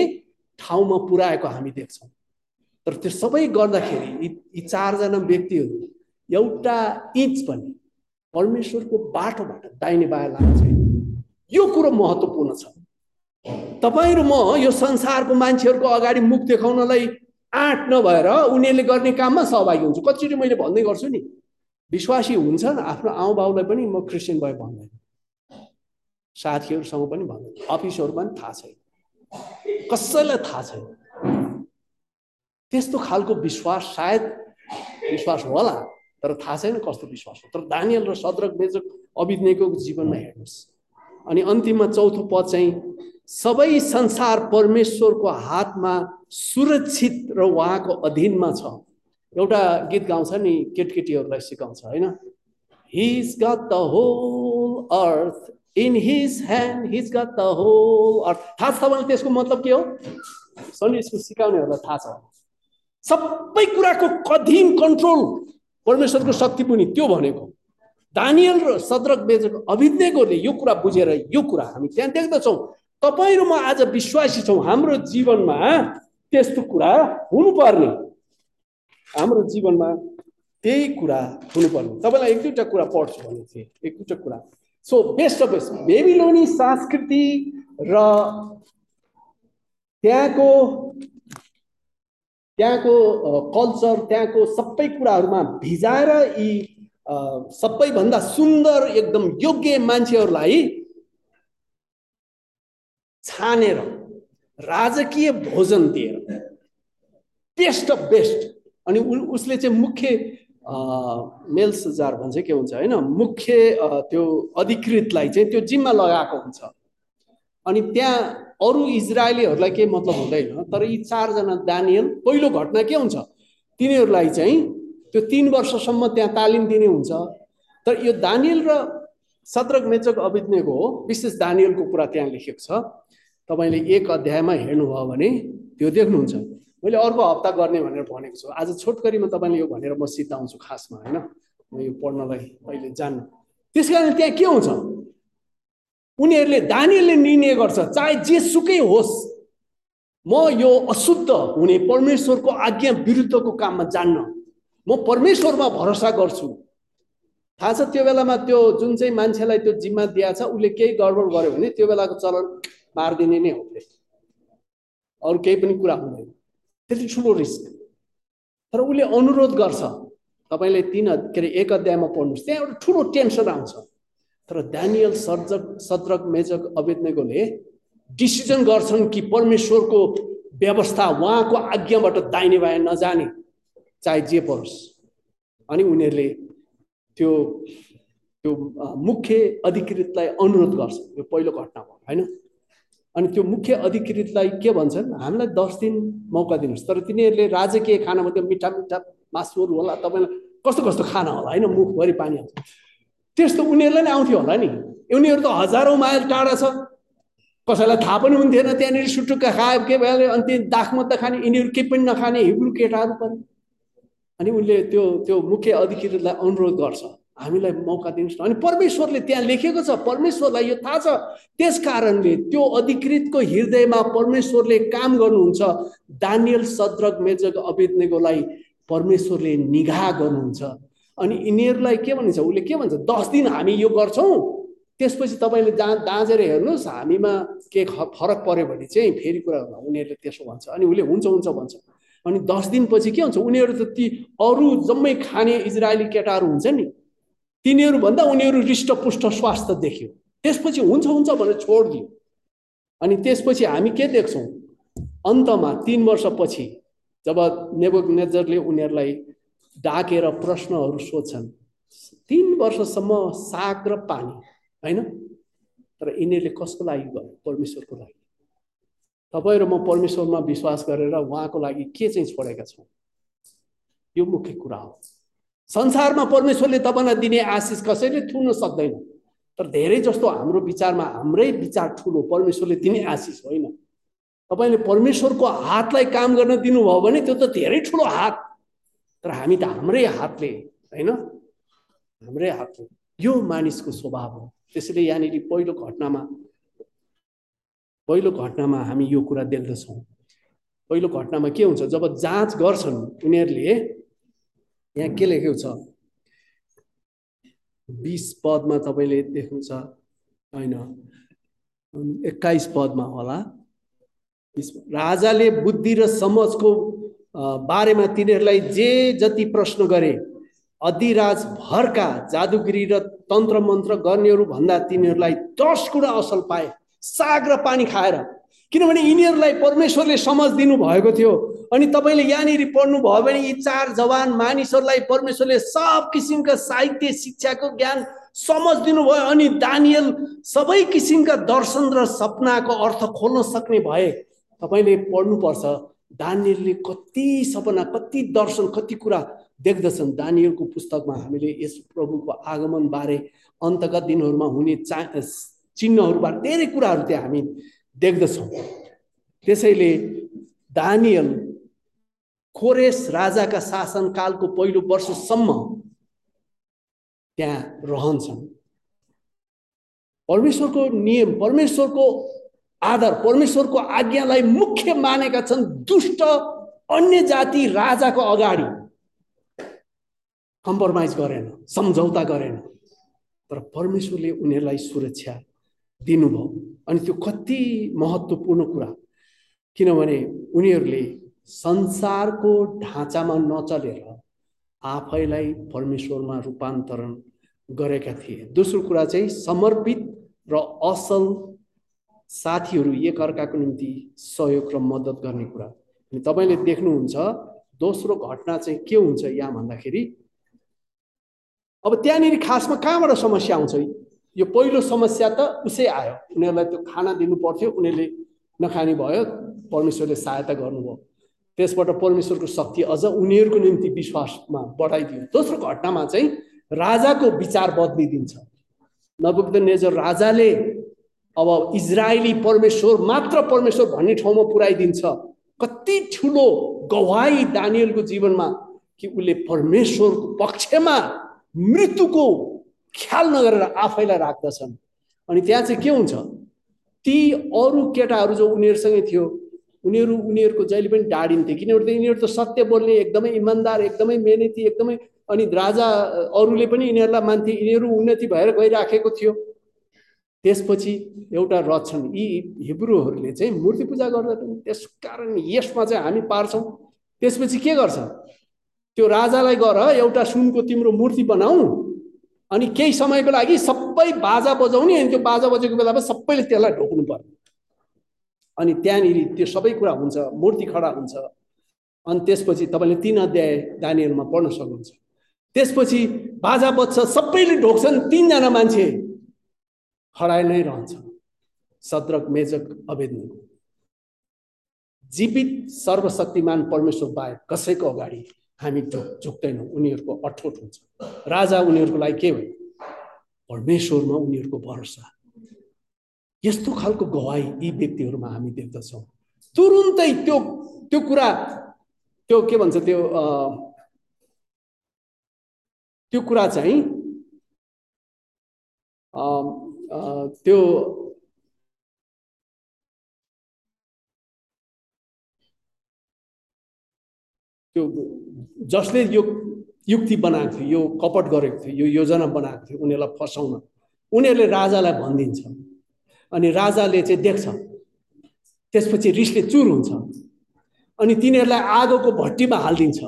ठाउँमा पुऱ्याएको हामी देख्छौँ। तर त्यो सबै गर्दाखेरि यी चारजना व्यक्तिहरू एउटा इन्च पनि परमेश्वरको बाटोबाट दाहिने बायाँ लाग्छ यो कुरो महत्त्वपूर्ण छ। तपाईँ र म यो संसारको मान्छेहरूको अगाडि मुख देखाउनलाई आँट नभएर उनीहरूले गर्ने काममा सहभागी हुन्छु। कतिचोटि मैले भन्दै गर्छु नि विश्वासी हुन्छन् आफ्नो आउ बाउलाई पनि म क्रिस्चियन भए भन्दैन। साथीहरूसँग पनि भन्दैन। अफिसहरूमा पनि थाहा छैन। कसैलाई थाहा छैन? त्यस्तो खालको विश्वास सायद विश्वास होला तर थाहा छैन कस्तो विश्वास हो। तर दानियल र सद्रक बेजक अभिज्ञको जीवनमा हेर्नुहोस्। अनि अन्तिममा चौथो पद चाहिँ सबै संसार परमेश्वरको हातमा सुरक्षित र उहाँको अधीनमा छ। एउटा गीत गाउँछ नि केटकेटीहरूलाई सिकाउँछ होइन? He's got the whole earth in his hand he's got the whole earth थाहा छ तपाईँलाई त्यसको मतलब के हो? सन्डे स्कुल सिकाउनेहरूलाई थाहा छ। सबै कुराको कठिन कन्ट्रोल परमेश्वरको शक्ति पनि त्यो भनेको। दानियल र सद्रक बेजक अभिज्ञकोले यो कुरा बुझेर यो कुरा हामी त्यहाँ देख्दछौँ। तपाईँ र म आज विश्वासी छौँ। हाम्रो जीवनमा त्यस्तो कुरा हुनुपर्ने। हाम्रो जीवनमा त्यही कुरा हुनुपर्ने। तपाईँलाई एक दुईवटा कुरा पढ्छु भनेको थिएँ। एक दुईवटा कुरा। सो बेस्ट अफ बेस्ट बेबिलोनी संस्कृति र त्यहाँको त्यहाँको कल्चर त्यहाँको सबै कुराहरूमा भिजाएर यी सबैभन्दा सुन्दर एकदम योग्य मान्छेहरूलाई छानेर राजकीय भोजन दिएर बेस्ट अफ बेस्ट अनि उसले चाहिँ मुख्य मेल्स जार भन्छ के हुन्छ होइन मुख्य त्यो अधिकृतलाई चाहिँ त्यो जिम्मा लगाएको हुन्छ। अनि त्यहाँ अरू इजरायलीहरूलाई केही मतलब हुँदैन तर यी चारजना दानियल पहिलो घटना के हुन्छ? तिनीहरूलाई चाहिँ त्यो तिन वर्षसम्म त्यहाँ तालिम दिने हुन्छ। तर यो दानियल र सत्रक मेचक अभिज्ञको हो विशेष दानियलको कुरा त्यहाँ लेखेको छ। तपाईँले एक अध्यायमा हेर्नुभयो भने त्यो देख्नुहुन्छ। मैले अर्को हप्ता गर्ने भनेर भनेको छु। आज छोटकरीमा तपाईँले यो भनेर म सिद्धाउँछु खासमा होइन? म यो पढ्नलाई अहिले जान्न। त्यस कारण त्यहाँ के हुन्छ? उनीहरूले दानीले निर्णय गर्छ चाहे जेसुकै होस् म यो अशुद्ध हुने परमेश्वरको आज्ञा विरुद्धको काममा जान्न। म परमेश्वरमा भरोसा गर्छु। थाहा छ त्यो बेलामा त्यो जुन चाहिँ मान्छेलाई त्यो जिम्मा दिएको छ उसले केही गडबड गर्यो भने त्यो बेलाको चलन मारिदिने नै हो। अरू केही पनि कुरा हुँदैन त्यति ठुलो रिस्क तर उसले अनुरोध गर्छ तपाईँले तिन के अरे एक अध्यायमा पढ्नुहोस् त्यहाँ एउटा ठुलो टेन्सन आउँछ तर दानियल सर्जक सद्रक मेजक अवेदनेकोले डिसिजन गर्छन् कि परमेश्वरको व्यवस्था उहाँको आज्ञाबाट दाहिने बायाँ नजाने। चाहे जे परोस्। अनि उनीहरूले त्यो त्यो मुख्य अधिकृतलाई अनुरोध गर्छ। यो पहिलो घटना भयो होइन? अनि त्यो मुख्य अधिकृतलाई के भन्छन्? हामीलाई दस दिन मौका दिनुहोस्। तर तिनीहरूले राजकीय खानामा त्यो मिठा मिठा मासुहरू होला तपाईँलाई कस्तो कस्तो खाना होला? होइन मुखभरि पानी आउँछ। त्यस्तो उनीहरूलाई नै आउँथ्यो होला नि। उनीहरू त हजारौँ माइल टाढा छ। कसैलाई थाहा पनि हुन्थेन त्यहाँनिर सुटुक्का खायो के भइहाल्यो अनि त्यहाँ दाख मात्रै खाने यिनीहरू केही पनि नखाने हिब्रू केटाहरू पनि। अनि उनले त्यो त्यो मुख्य अधिकृतलाई अनुरोध गर्छ। हामीलाई मौका दिनुहोस् न। अनि परमेश्वरले त्यहाँ लेखेको छ परमेश्वरलाई यो थाहा छ। त्यस कारणले त्यो अधिकृतको हृदयमा परमेश्वरले काम गर्नुहुन्छ। दानियल सद्रक मेजक अवेदनेकोलाई परमेश्वरले निगाह गर्नुहुन्छ। अनि यिनीहरूलाई के भनिन्छ उसले के भन्छ दस दिन हामी यो गर्छौँ। त्यसपछि तपाईँले जा दाँजेर हेर्नुहोस् हामीमा के फरक पऱ्यो भने चाहिँ फेरि कुरा उनीहरूले त्यसो भन्छ। अनि उसले हुन्छ हुन्छ भन्छ। अनि दस दिनपछि के हुन्छ उनीहरू त ती अरू जम्मै खाने इजरायली केटाहरू हुन्छ नि। तिनीहरूभन्दा उनीहरू हृष्टपुष्ट स्वास्थ्य देख्यो। त्यसपछि हुन्छ हुन्छ भनेर छोडिदियो। अनि त्यसपछि हामी के देख्छौँ? अन्तमा तिन वर्षपछि जब नेबोक नेजरले उनीहरूलाई डाकेर प्रश्नहरू सोध्छन् तिन वर्षसम्म साग र पानी होइन? तर यिनीहरूले कसको लागि गर्यो परमेश्वरको लागि। तपाईँ र म परमेश्वरमा विश्वास गरेर उहाँको लागि के चाहिँ छोडेका छौँ? यो मुख्य कुरा हो। संसारमा परमेश्वरले तपाईँलाई दिने आशिष कसैले थुन सक्दैन। तर धेरै जस्तो हाम्रो विचारमा हाम्रै विचार ठुलो परमेश्वरले दिने आशिष होइन। तपाईँले परमेश्वरको हातलाई काम गर्न दिनुभयो भने त्यो त धेरै ठुलो हात। तर हामी त हाम्रै हातले होइन? हाम्रै हातले। यो मानिसको स्वभाव हो। त्यसैले यहाँनिर पहिलो घटनामा पहिलो घटनामा हामी यो कुरा देख्दछौँ। पहिलो घटनामा के हुन्छ? जब जाँच गर्छन् उनीहरूले यहाँ के लेखेको छ? बिस पदमा तपाईँले देख्नुहुन्छ होइन। एक्काइस पदमा होला। राजाले बुद्धि र समझको बारेमा तिनीहरूलाई जे जति प्रश्न गरे अधिराज भरका जादुगिरी र तन्त्र मन्त्र गर्नेहरू भन्दा तिनीहरूलाई दस गुणा असल पाए। साग र पानी खाएर। किनभने यिनीहरूलाई परमेश्वरले समझ दिनु भएको थियो। अनि तपाईँले यहाँनिर पढ्नुभयो भने यी चार जवान मानिसहरूलाई परमेश्वरले सब किसिमका साहित्य शिक्षाको ज्ञान समझ दिनुभयो अनि दानियल सबै किसिमका दर्शन र सपनाको अर्थ खोल्न सक्ने भए तपाईँले पढ्नुपर्छ। दानियलले कति सपना कति दर्शन कति कुरा देख्दछन्। दानियलको पुस्तकमा हामीले यस प्रभुको आगमन बारे अन्तका दिनहरूमा हुने चा चिन्हहरूबाट धेरै कुराहरू त्यहाँ हामी देख्दछौँ। त्यसैले दानियल खोरेस राजाका शासनकालको पहिलो वर्षसम्म त्यहाँ रहन्छन्। परमेश्वरको नियम परमेश्वरको आदर परमेश्वरको आज्ञालाई मुख्य मानेका छन् दुष्ट अन्य जाति राजाको अगाडि। कम्प्रोमाइज गरेन सम्झौता गरेन। तर परमेश्वरले उनीहरूलाई सुरक्षा दिनुभयो। अनि त्यो कति महत्त्वपूर्ण कुरा। किनभने उनीहरूले संसारको ढाँचामा नचलेर आफैलाई परमेश्वरमा रूपान्तरण गरेका थिए। दोस्रो कुरा चाहिँ समर्पित र असल साथीहरू एकअर्काको निम्ति सहयोग र मद्दत गर्ने कुरा। अनि तपाईँले देख्नुहुन्छ दोस्रो घटना चाहिँ के हुन्छ यहाँ भन्दाखेरि अब त्यहाँनिर खासमा कहाँबाट समस्या आउँछ? यो पहिलो समस्या त उसै आयो। उनीहरूलाई त्यो खाना दिनु पर्थ्यो उनीहरूले नखाने भयो परमेश्वरले सहायता गर्नुभयो। त्यसबाट परमेश्वरको शक्ति अझ उनीहरूको निम्ति विश्वासमा बढाइदियो। दोस्रो घटनामा चाहिँ राजाको विचार बदलिदिन्छ नबुक्द नेजर राजाले अब इजरायली परमेश्वर मात्र परमेश्वर भन्ने ठाउँमा पुऱ्याइदिन्छ। कति ठुलो गवाई दानियलको जीवनमा कि उसले परमेश्वरको पक्षमा मृत्युको ख्याल नगरेर आफैलाई राख्दछन्। अनि त्यहाँ चाहिँ के हुन्छ? ती अरू केटाहरू जो उनीहरूसँगै थियो उनीहरू उनीहरूको जहिले पनि डाडिन्थे किनभने यिनीहरू त सत्य बोल्ने एकदमै इमान्दार एकदमै मेहनती एकदमै अनि राजा अरूले पनि यिनीहरूलाई मान्थे यिनीहरू उन्नति भएर गइराखेको थियो। त्यसपछि एउटा रचन यी हिब्रूहरूले चाहिँ मूर्ति पूजा गर्दछन् त्यस कारण यसमा चाहिँ हामी पार्छौँ। त्यसपछि के गर्छ? त्यो राजालाई गर एउटा सुनको तिम्रो मूर्ति बनाऊ अनि केही समयको लागि सबै बाजा बजाउने अनि त्यो बाजा बजेको बेलामा सबैले त्यसलाई ढोक्नु पर्ने अनि त्यहाँनिर त्यो सबै कुरा हुन्छ मूर्ति खडा हुन्छ। अनि त्यसपछि तपाईँले तिन अध्याय दानीहरूमा पढ्न सक्नुहुन्छ। त्यसपछि बाजा बज्छ सबैले ढोक्छन् तिनजना मान्छे खडा नै रहन्छ सद्रक मेजक अवेदनको जीवित सर्वशक्तिमान परमेश्वर बाहेक कसैको अगाडि हामी झुक्दैनौँ उनीहरूको अठोट हुन्छ। राजा उनीहरूको लागि के हो परमेश्वरमा उनीहरूको भरोसा। यस्तो खालको गवाई यी व्यक्तिहरूमा हामी देख्दछौँ। तुरुन्तै त्यो त्यो कुरा त्यो के भन्छ त्यो त्यो कुरा चाहिँ त्यो त्यो जसले यो युक्ति बनाएको थियो यो कपट गरेको थियो यो योजना बनाएको थियो उनीहरूलाई फसाउन। उनीहरूले राजालाई भनिदिन्छ। अनि राजाले चाहिँ देख्छ। त्यसपछि रिसले चुर हुन्छ। अनि तिनीहरूलाई आगोको भट्टीमा हालिदिन्छ।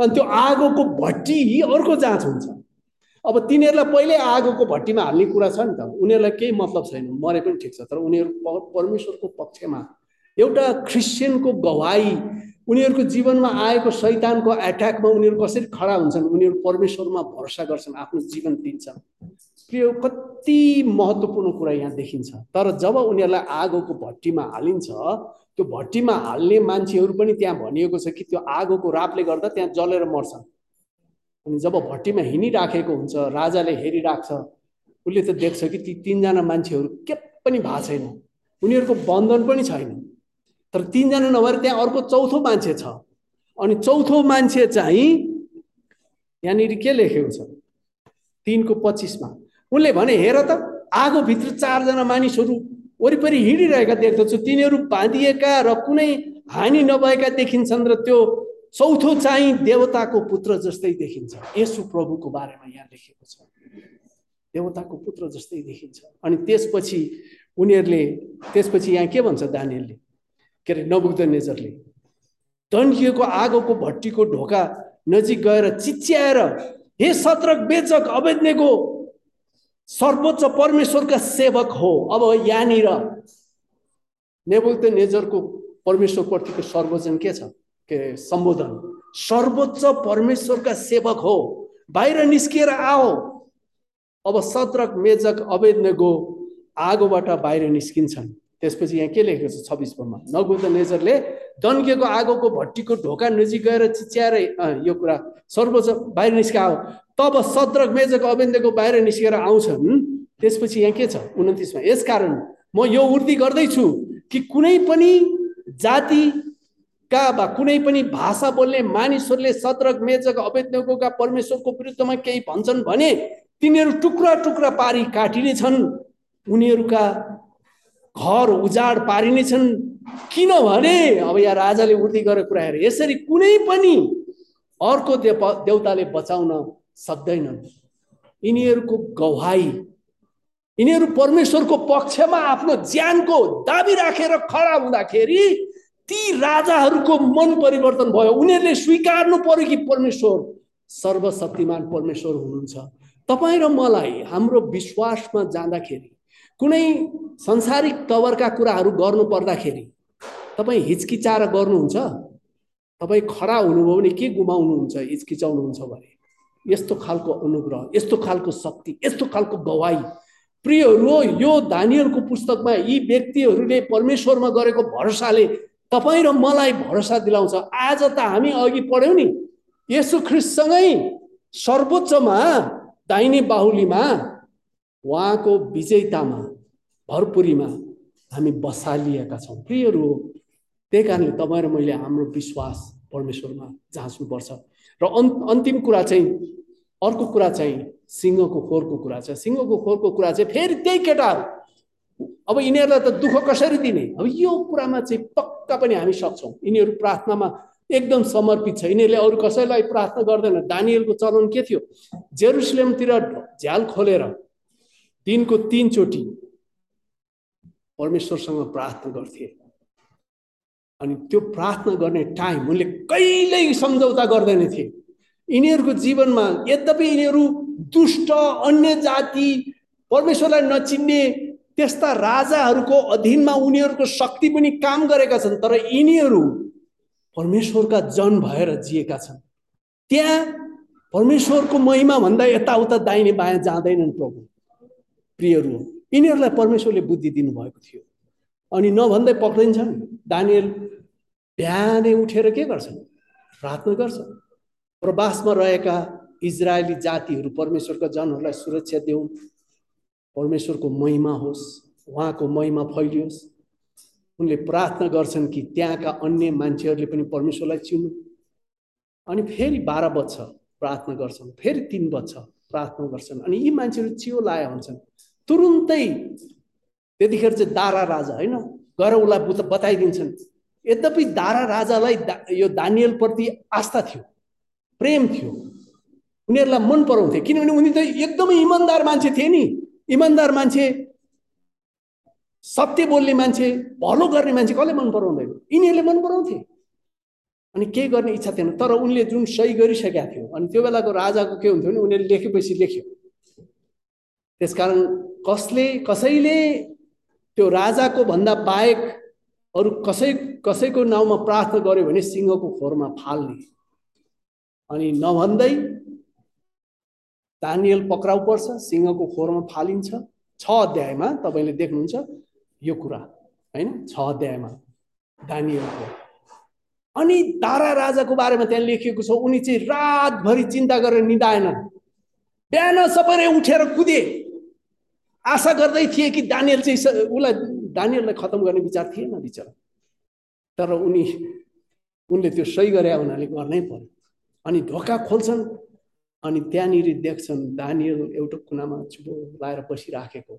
अनि त्यो आगोको भट्टी अर्को जाँच हुन्छ। अब तिनीहरूलाई पहिल्यै आगोको भट्टीमा हाल्ने कुरा छ नि त। उनीहरूलाई केही मतलब छैन। मरे पनि ठिक छ। तर उनीहरू परमेश्वरको पक्षमा एउटा क्रिस्चियनको गवाई उनीहरूको जीवनमा आएको शैतानको एट्याकमा उनीहरू कसरी खडा हुन्छन्? उनीहरू परमेश्वरमा भरोसा गर्छन् आफ्नो जीवन दिन्छन्। प्रिय कति महत्त्वपूर्ण कुरा यहाँ देखिन्छ। तर जब उनीहरूलाई आगोको भट्टीमा हालिन्छ त्यो भट्टीमा हाल्ने मान्छेहरू पनि त्यहाँ भनिएको छ कि त्यो आगोको रापले गर्दा त्यहाँ जलेर मर्छन्। अनि जब भट्टीमा हिँडिराखेको हुन्छ राजाले हेरिराख्छ उसले त देख्छ कि ती तिनजना मान्छेहरू के पनि भएको छैन। उनीहरूको बन्धन पनि छैन। तर तिनजना नभएर त्यहाँ अर्को चौथो मान्छे छ। अनि चौथो मान्छे चाहिँ यहाँनिर के लेखेको छ? तिनको पच्चिसमा। उनले भने हेर त आगोभित्र चारजना मानिसहरू वरिपरि हिँडिरहेका देख्दछु। तिनीहरू बाँधिएका र कुनै हानि नभएका देखिन्छन् र त्यो चौथो चाहिँ देवताको पुत्र जस्तै देखिन्छ। यसु प्रभुको बारेमा यहाँ लेखेको छ। देवताको पुत्र जस्तै देखिन्छ। अनि त्यसपछि उनीहरूले त्यसपछि यहाँ के भन्छ दानियलले? के अरे नबुग्द नेजरले तन्किएको आगोको भट्टीको ढोका नजिक गएर चिच्याएर हे सत्रक बेचक अवेद्नेको सर्वोच्च परमेश्वरका सेवक हो। अब यहाँनिर। नेबुग्द नेजरको परमेश्वरप्रतिको सर्वजन के छ? के सम्बोधन। सर्वोच्च परमेश्वरका सेवक हो। बाहिर निस्किएर आओ। अब सत्रक मेजक अवेद्नेको आगोबाट बाहिर निस्किन्छन्। त्यसपछि यहाँ के लेखेको छ छब्बिसमा नगुद नेजरले दन्किएको आगोको भट्टीको ढोका नजिक गएर चिच्याएर यो कुरा सर्वोच्च बाहिर निस्काओ। तब सद्रक मेजक अवेन्दको बाहिर निस्केर आउँछन्। त्यसपछि यहाँ के छ? उन्तिसमा यसकारण म यो उर्ती गर्दैछु कि कुनै पनि जातिका वा कुनै पनि भाषा बोल्ने मानिसहरूले सद्रक मेजक अवेद्यकोका परमेश्वरको विरुद्धमा केही भन्छन् भने तिनीहरू टुक्रा टुक्रा पारी काटिनेछन्। उनीहरूका घर उजाड पारिनेछन् किनभने अब यहाँ राजाले उर्ती गरेको कुराहरू यसरी कुनै पनि अर्को देव देवताले बचाउन सक्दैनन्। यिनीहरूको गवाई यिनीहरू परमेश्वरको पक्षमा आफ्नो ज्यानको दाबी राखेर खडा हुँदाखेरि ती राजाहरूको मन परिवर्तन भयो। उनीहरूले स्वीकार्नु पर्यो कि परमेश्वर सर्वशक्तिमान परमेश्वर हुनुहुन्छ। तपाईँ र मलाई हाम्रो विश्वासमा जाँदाखेरि कुनै संसारिक तवरका कुराहरू गर्नु पर्दाखेरि तपाईँ हिचकिचाएर गर्नुहुन्छ? तपाईँ खडा हुनुभयो भने के गुमाउनुहुन्छ हिचकिचाउनुहुन्छ भने? यस्तो खालको अनुग्रह यस्तो खालको शक्ति यस्तो खालको गवाई। प्रियहरू यो दानीहरूको पुस्तकमा यी व्यक्तिहरूले परमेश्वरमा गरेको भरोसाले तपाईँ र मलाई भरोसा दिलाउँछ। आज त हामी अघि पढ्यौँ नि यसो ख्रिससँगै सर्वोच्चमा दाहिने बाहुलीमा उहाँको विजयतामा भरपुरीमा हामी बसालिएका छौँ। प्रियहरू हो त्यही कारणले तपाईँ र मैले हाम्रो विश्वास परमेश्वरमा जाँच्नुपर्छ। र अन् अन्तिम कुरा चाहिँ अर्को कुरा चाहिँ सिंहको खोरको कुरा छ सिंहको खोरको कुरा चाहिँ फेरि त्यही केटाहरू। अब यिनीहरूलाई त दुःख कसरी दिने? अब यो कुरामा चाहिँ पक्का पनि हामी सक्छौँ। यिनीहरू प्रार्थनामा एकदम समर्पित छ। यिनीहरूले अरू कसैलाई प्रार्थना गर्दैन। दानियलको चलन के थियो? जेरुसलेमतिर झ्याल खोलेर दिनको तिनचोटि परमेश्वरसँग प्रार्थना गर्थे। अनि त्यो प्रार्थना गर्ने टाइम उनले कहिल्यै सम्झौता गर्दैन थिए। यिनीहरूको जीवनमा यद्यपि यिनीहरू दुष्ट अन्य जाति परमेश्वरलाई नचिन्ने त्यस्ता राजाहरूको अधीनमा उनीहरूको शक्ति पनि काम गरेका छन् तर यिनीहरू परमेश्वरका जन भएर जिएका छन्। त्यहाँ परमेश्वरको महिमा भन्दा यताउता दाहिने बायाँ जाँदैनन् प्रभु। प्रियहरू यिनीहरूलाई परमेश्वरले बुद्धि दिनुभएको थियो। अनि नभन्दै पक्रिन्छन् दानियल बिहानै उठेर के गर्छन्? प्रार्थना गर्छन्। प्रवासमा रहेका इजरायली जातिहरू परमेश्वरका जनहरूलाई सुरक्षा देऊ परमेश्वरको महिमा होस् उहाँको महिमा फैलियोस्। उनले प्रार्थना गर्छन् कि त्यहाँका अन्य मान्छेहरूले पनि परमेश्वरलाई चिन्नु अनि फेरि बाह्र बज्छ प्रार्थना गर्छन्। फेरि तिन बज्छ। प्रार्थना गर्छन्। अनि यी मान्छेहरू चियो लाया हुन्छन्। तुरुन्तै त्यतिखेर चाहिँ दारा राजा होइन? गएर उसलाई बताइदिन्छन्। यद्यपि दारा राजालाई दा यो दानियलप्रति आस्था थियो प्रेम थियो उनीहरूलाई मन पराउँथे। किनभने उनी त एकदमै इमान्दार मान्छे थिए नि। इमान्दार मान्छे सत्य बोल्ने मान्छे भलो गर्ने मान्छे कसले मन पराउँदैन? यिनीहरूले मन पराउँथे। अनि केही गर्ने इच्छा थिएन। तर उनले जुन सही गरिसकेका थियो अनि त्यो बेलाको राजाको के हुन्थ्यो भने उनीहरूले लेखेपछि लेख्यो। त्यसकारण कसले कसैले त्यो राजाको भन्दा बाहेक अरू कसै कसैको नाउँमा प्रार्थना गर्यो भने सिंहको खोरमा फाल्ने। अनि नभन्दै दानियल पक्राउ पर्छ सिंहको खोरमा फालिन्छ। छ अध्यायमा तपाईँले देख्नुहुन्छ यो कुरा होइन? छ अध्यायमा दानियलको। अनि तारा राजाको बारेमा त्यहाँ लेखिएको छ उनी चाहिँ रातभरि चिन्ता गरेर निधाएनन् बिहान सबैले उठेर कुदे। आशा गर्दै थिए कि दानियल चाहिँ उसलाई दानियललाई खतम गर्ने विचार थिएन विचार तर उनी उनले त्यो सही गरे हुनाले गर्नै पर्यो। अनि ढोका खोल्छन् अनि त्यहाँनिर देख्छन् दानियल एउटा कुनामा चुलो लाएर बसिराखेको।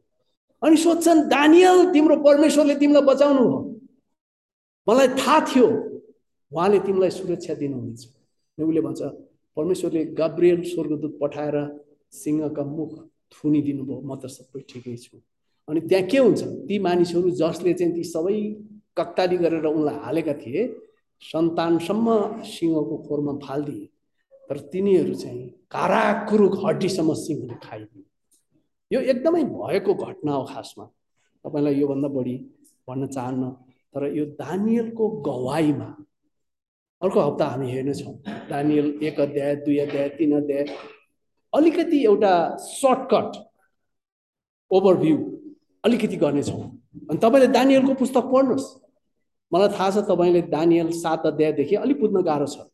अनि सोध्छन् दानियल तिम्रो परमेश्वरले तिमीलाई बचाउनु हो? मलाई थाहा थियो। उहाँले तिमीलाई सुरक्षा दिनुहुनेछ। उसले भन्छ परमेश्वरले गब्रियल स्वर्गदूत पठाएर सिंहका मुख थुनिदिनु भयो म त सबै ठिकै छु। अनि त्यहाँ के हुन्छ? ती मानिसहरू जसले चाहिँ ती सबै कक्ताली गरेर उनलाई हालेका थिए सन्तानसम्म सिंहको खोरमा फालिदिए। तर तिनीहरू चाहिँ काराकुरुक हड्डीसम्म सिंहले खाइदियो यो एकदमै भएको घटना हो खासमा। तपाईँलाई योभन्दा बढी भन्न चाहन्न तर यो दानियलको गवाईमा अर्को हप्ता हामी हेर्नेछौँ। दानियल एक अध्याय दुई अध्याय तिन अध्याय। अलिकति एउटा सर्टकट ओभरभ्यू अलिकति गर्नेछौँ। अनि तपाईँले दानियलको पुस्तक पढ्नुहोस्। मलाई थाहा छ तपाईँले दानियल सात अध्यायदेखि अलिक बुझ्न गाह्रो छ।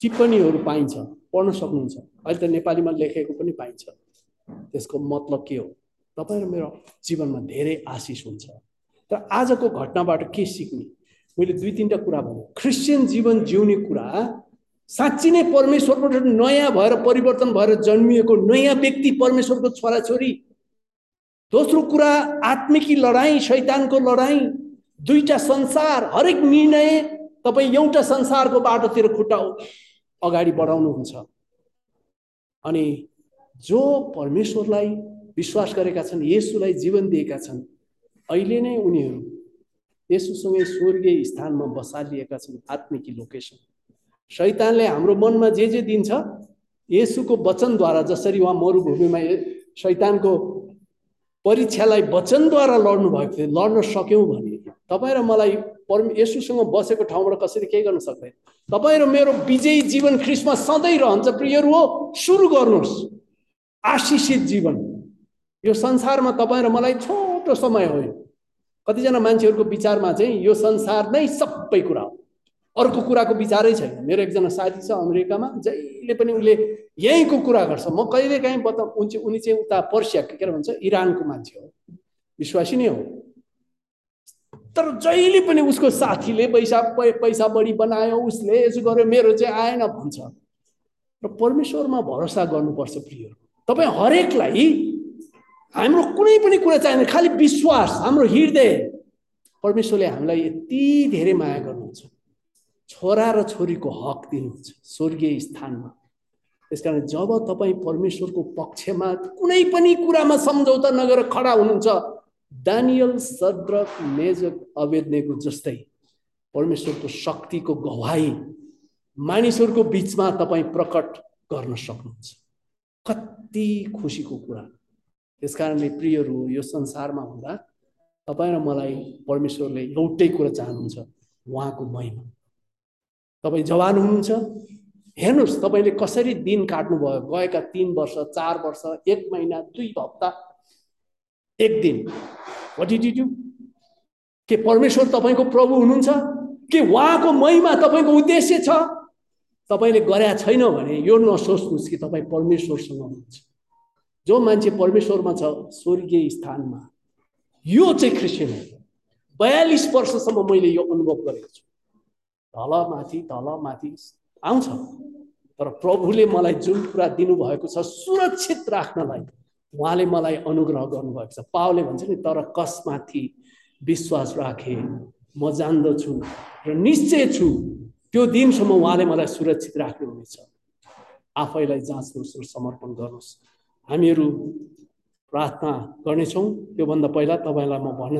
टिप्पणीहरू पाइन्छ पढ्न सक्नुहुन्छ। अहिले त नेपालीमा लेखेको पनि पाइन्छ। त्यसको मतलब के हो? तपाईँ र मेरो जीवनमा धेरै आशिष हुन्छ। तर आजको घटनाबाट के सिक्ने? मैले दुई तिनवटा कुरा भने क्रिस्चियन जीवन जिउने कुरा साँच्ची नै परमेश्वरबाट नयाँ भएर परिवर्तन भएर जन्मिएको नयाँ व्यक्ति परमेश्वरको छोराछोरी। दोस्रो कुरा आत्मिकी लडाइँ शैतानको लडाइँ दुईटा संसार हरेक निर्णय तपाईँ एउटा संसारको बाटोतिर खुट्टा अगाडि बढाउनुहुन्छ। अनि जो परमेश्वरलाई विश्वास गरेका छन् यसुलाई जीवन दिएका छन् अहिले नै उनीहरू यसुसँगै स्वर्गीय स्थानमा बसालिएका छन् आत्मिकी लोकेसन शैतानले हाम्रो मनमा जे जे दिन्छ यसुको वचनद्वारा जसरी उहाँ मरुभूमिमा शैतानको परीक्षालाई वचनद्वारा लड्नु भएको थियो लड्न सक्यौँ भने। तपाईँ र मलाई परम यसुसँग बसेको ठाउँबाट कसरी केही गर्न सक्दैन तपाईँ र मेरो विजयी जीवन ख्रिस्टमा सधैँ रहन्छ प्रियहरू हो सुरु गर्नुहोस्। आशिषित जीवन। यो संसारमा तपाईँ र मलाई छोटो समय हो। कतिजना मान्छेहरूको विचारमा चाहिँ यो संसार नै सबै कुरा हो। अर्को कुराको विचारै छैन। मेरो एकजना साथी छ अमेरिकामा जहिले पनि उसले यहीँको कुरा गर्छ। म कहिले काहीँ बता उनी उनी चाहिँ उता पर्सिया के भन्छ इरानको मान्छे हो। विश्वासी नै हो। तर जहिले पनि उसको साथीले पैसा पैसा बढी बनायो उसले यसो गर्यो मेरो चाहिँ आएन भन्छ। र परमेश्वरमा भरोसा गर्नुपर्छ प्रिय तपाईँ हरेकलाई हाम्रो कुनै पनि कुरा चाहिँदैन खालि विश्वास हाम्रो हृदय। परमेश्वरले हामीलाई यति धेरै माया गर्नुहुन्छ। छोरा र छोरीको हक दिनुहुन्छ स्वर्गीय स्थानमा। त्यसकारण जब तपाईँ परमेश्वरको पक्षमा कुनै पनि कुरामा सम्झौता नगरेर खडा हुनुहुन्छ दानियल सद्रक मेजक अवेदनेको जस्तै परमेश्वरको शक्तिको गवाई मानिसहरूको बिचमा तपाईँ प्रकट गर्न सक्नुहुन्छ। कति खुसीको कुरा। त्यस कारणले प्रियहरू यो संसारमा हुँदा तपाईँ र मलाई परमेश्वरले एउटै कुरा चाहनुहुन्छ उहाँको महिमा। तपाईँ जवान हुनुहुन्छ? हेर्नुहोस् तपाईँले कसरी दिन काट्नुभयो? गएका तिन वर्ष चार वर्ष एक महिना दुई हप्ता एक दिन। यु के परमेश्वर तपाईँको प्रभु हुनुहुन्छ? के उहाँको महिमा तपाईँको उद्देश्य छ? तपाईँले गरेका छैन भने यो नसोच्नुहोस् कि तपाईँ परमेश्वरसँग हुनुहुन्छ। जो मान्छे परमेश्वरमा छ स्वर्गीय स्थानमा। यो चाहिँ क्रिस्चियन हो। बयालिस वर्षसम्म मैले यो अनुभव गरेको छु। तल माथि तल माथि आउँछ। तर प्रभुले मलाई जुन कुरा दिनुभएको छ सुरक्षित राख्नलाई उहाँले मलाई अनुग्रह गर्नुभएको छ। पावले भन्छ नि तर कसमाथि विश्वास राखे? म जान्दछु र निश्चय छु त्यो दिनसम्म उहाँले मलाई सुरक्षित राख्नुहुनेछ। आफैलाई जाँच्नुहोस् र समर्पण गर्नुहोस्। हामीहरू प्रार्थना गर्नेछौँ। त्योभन्दा पहिला तपाईँलाई म भन्न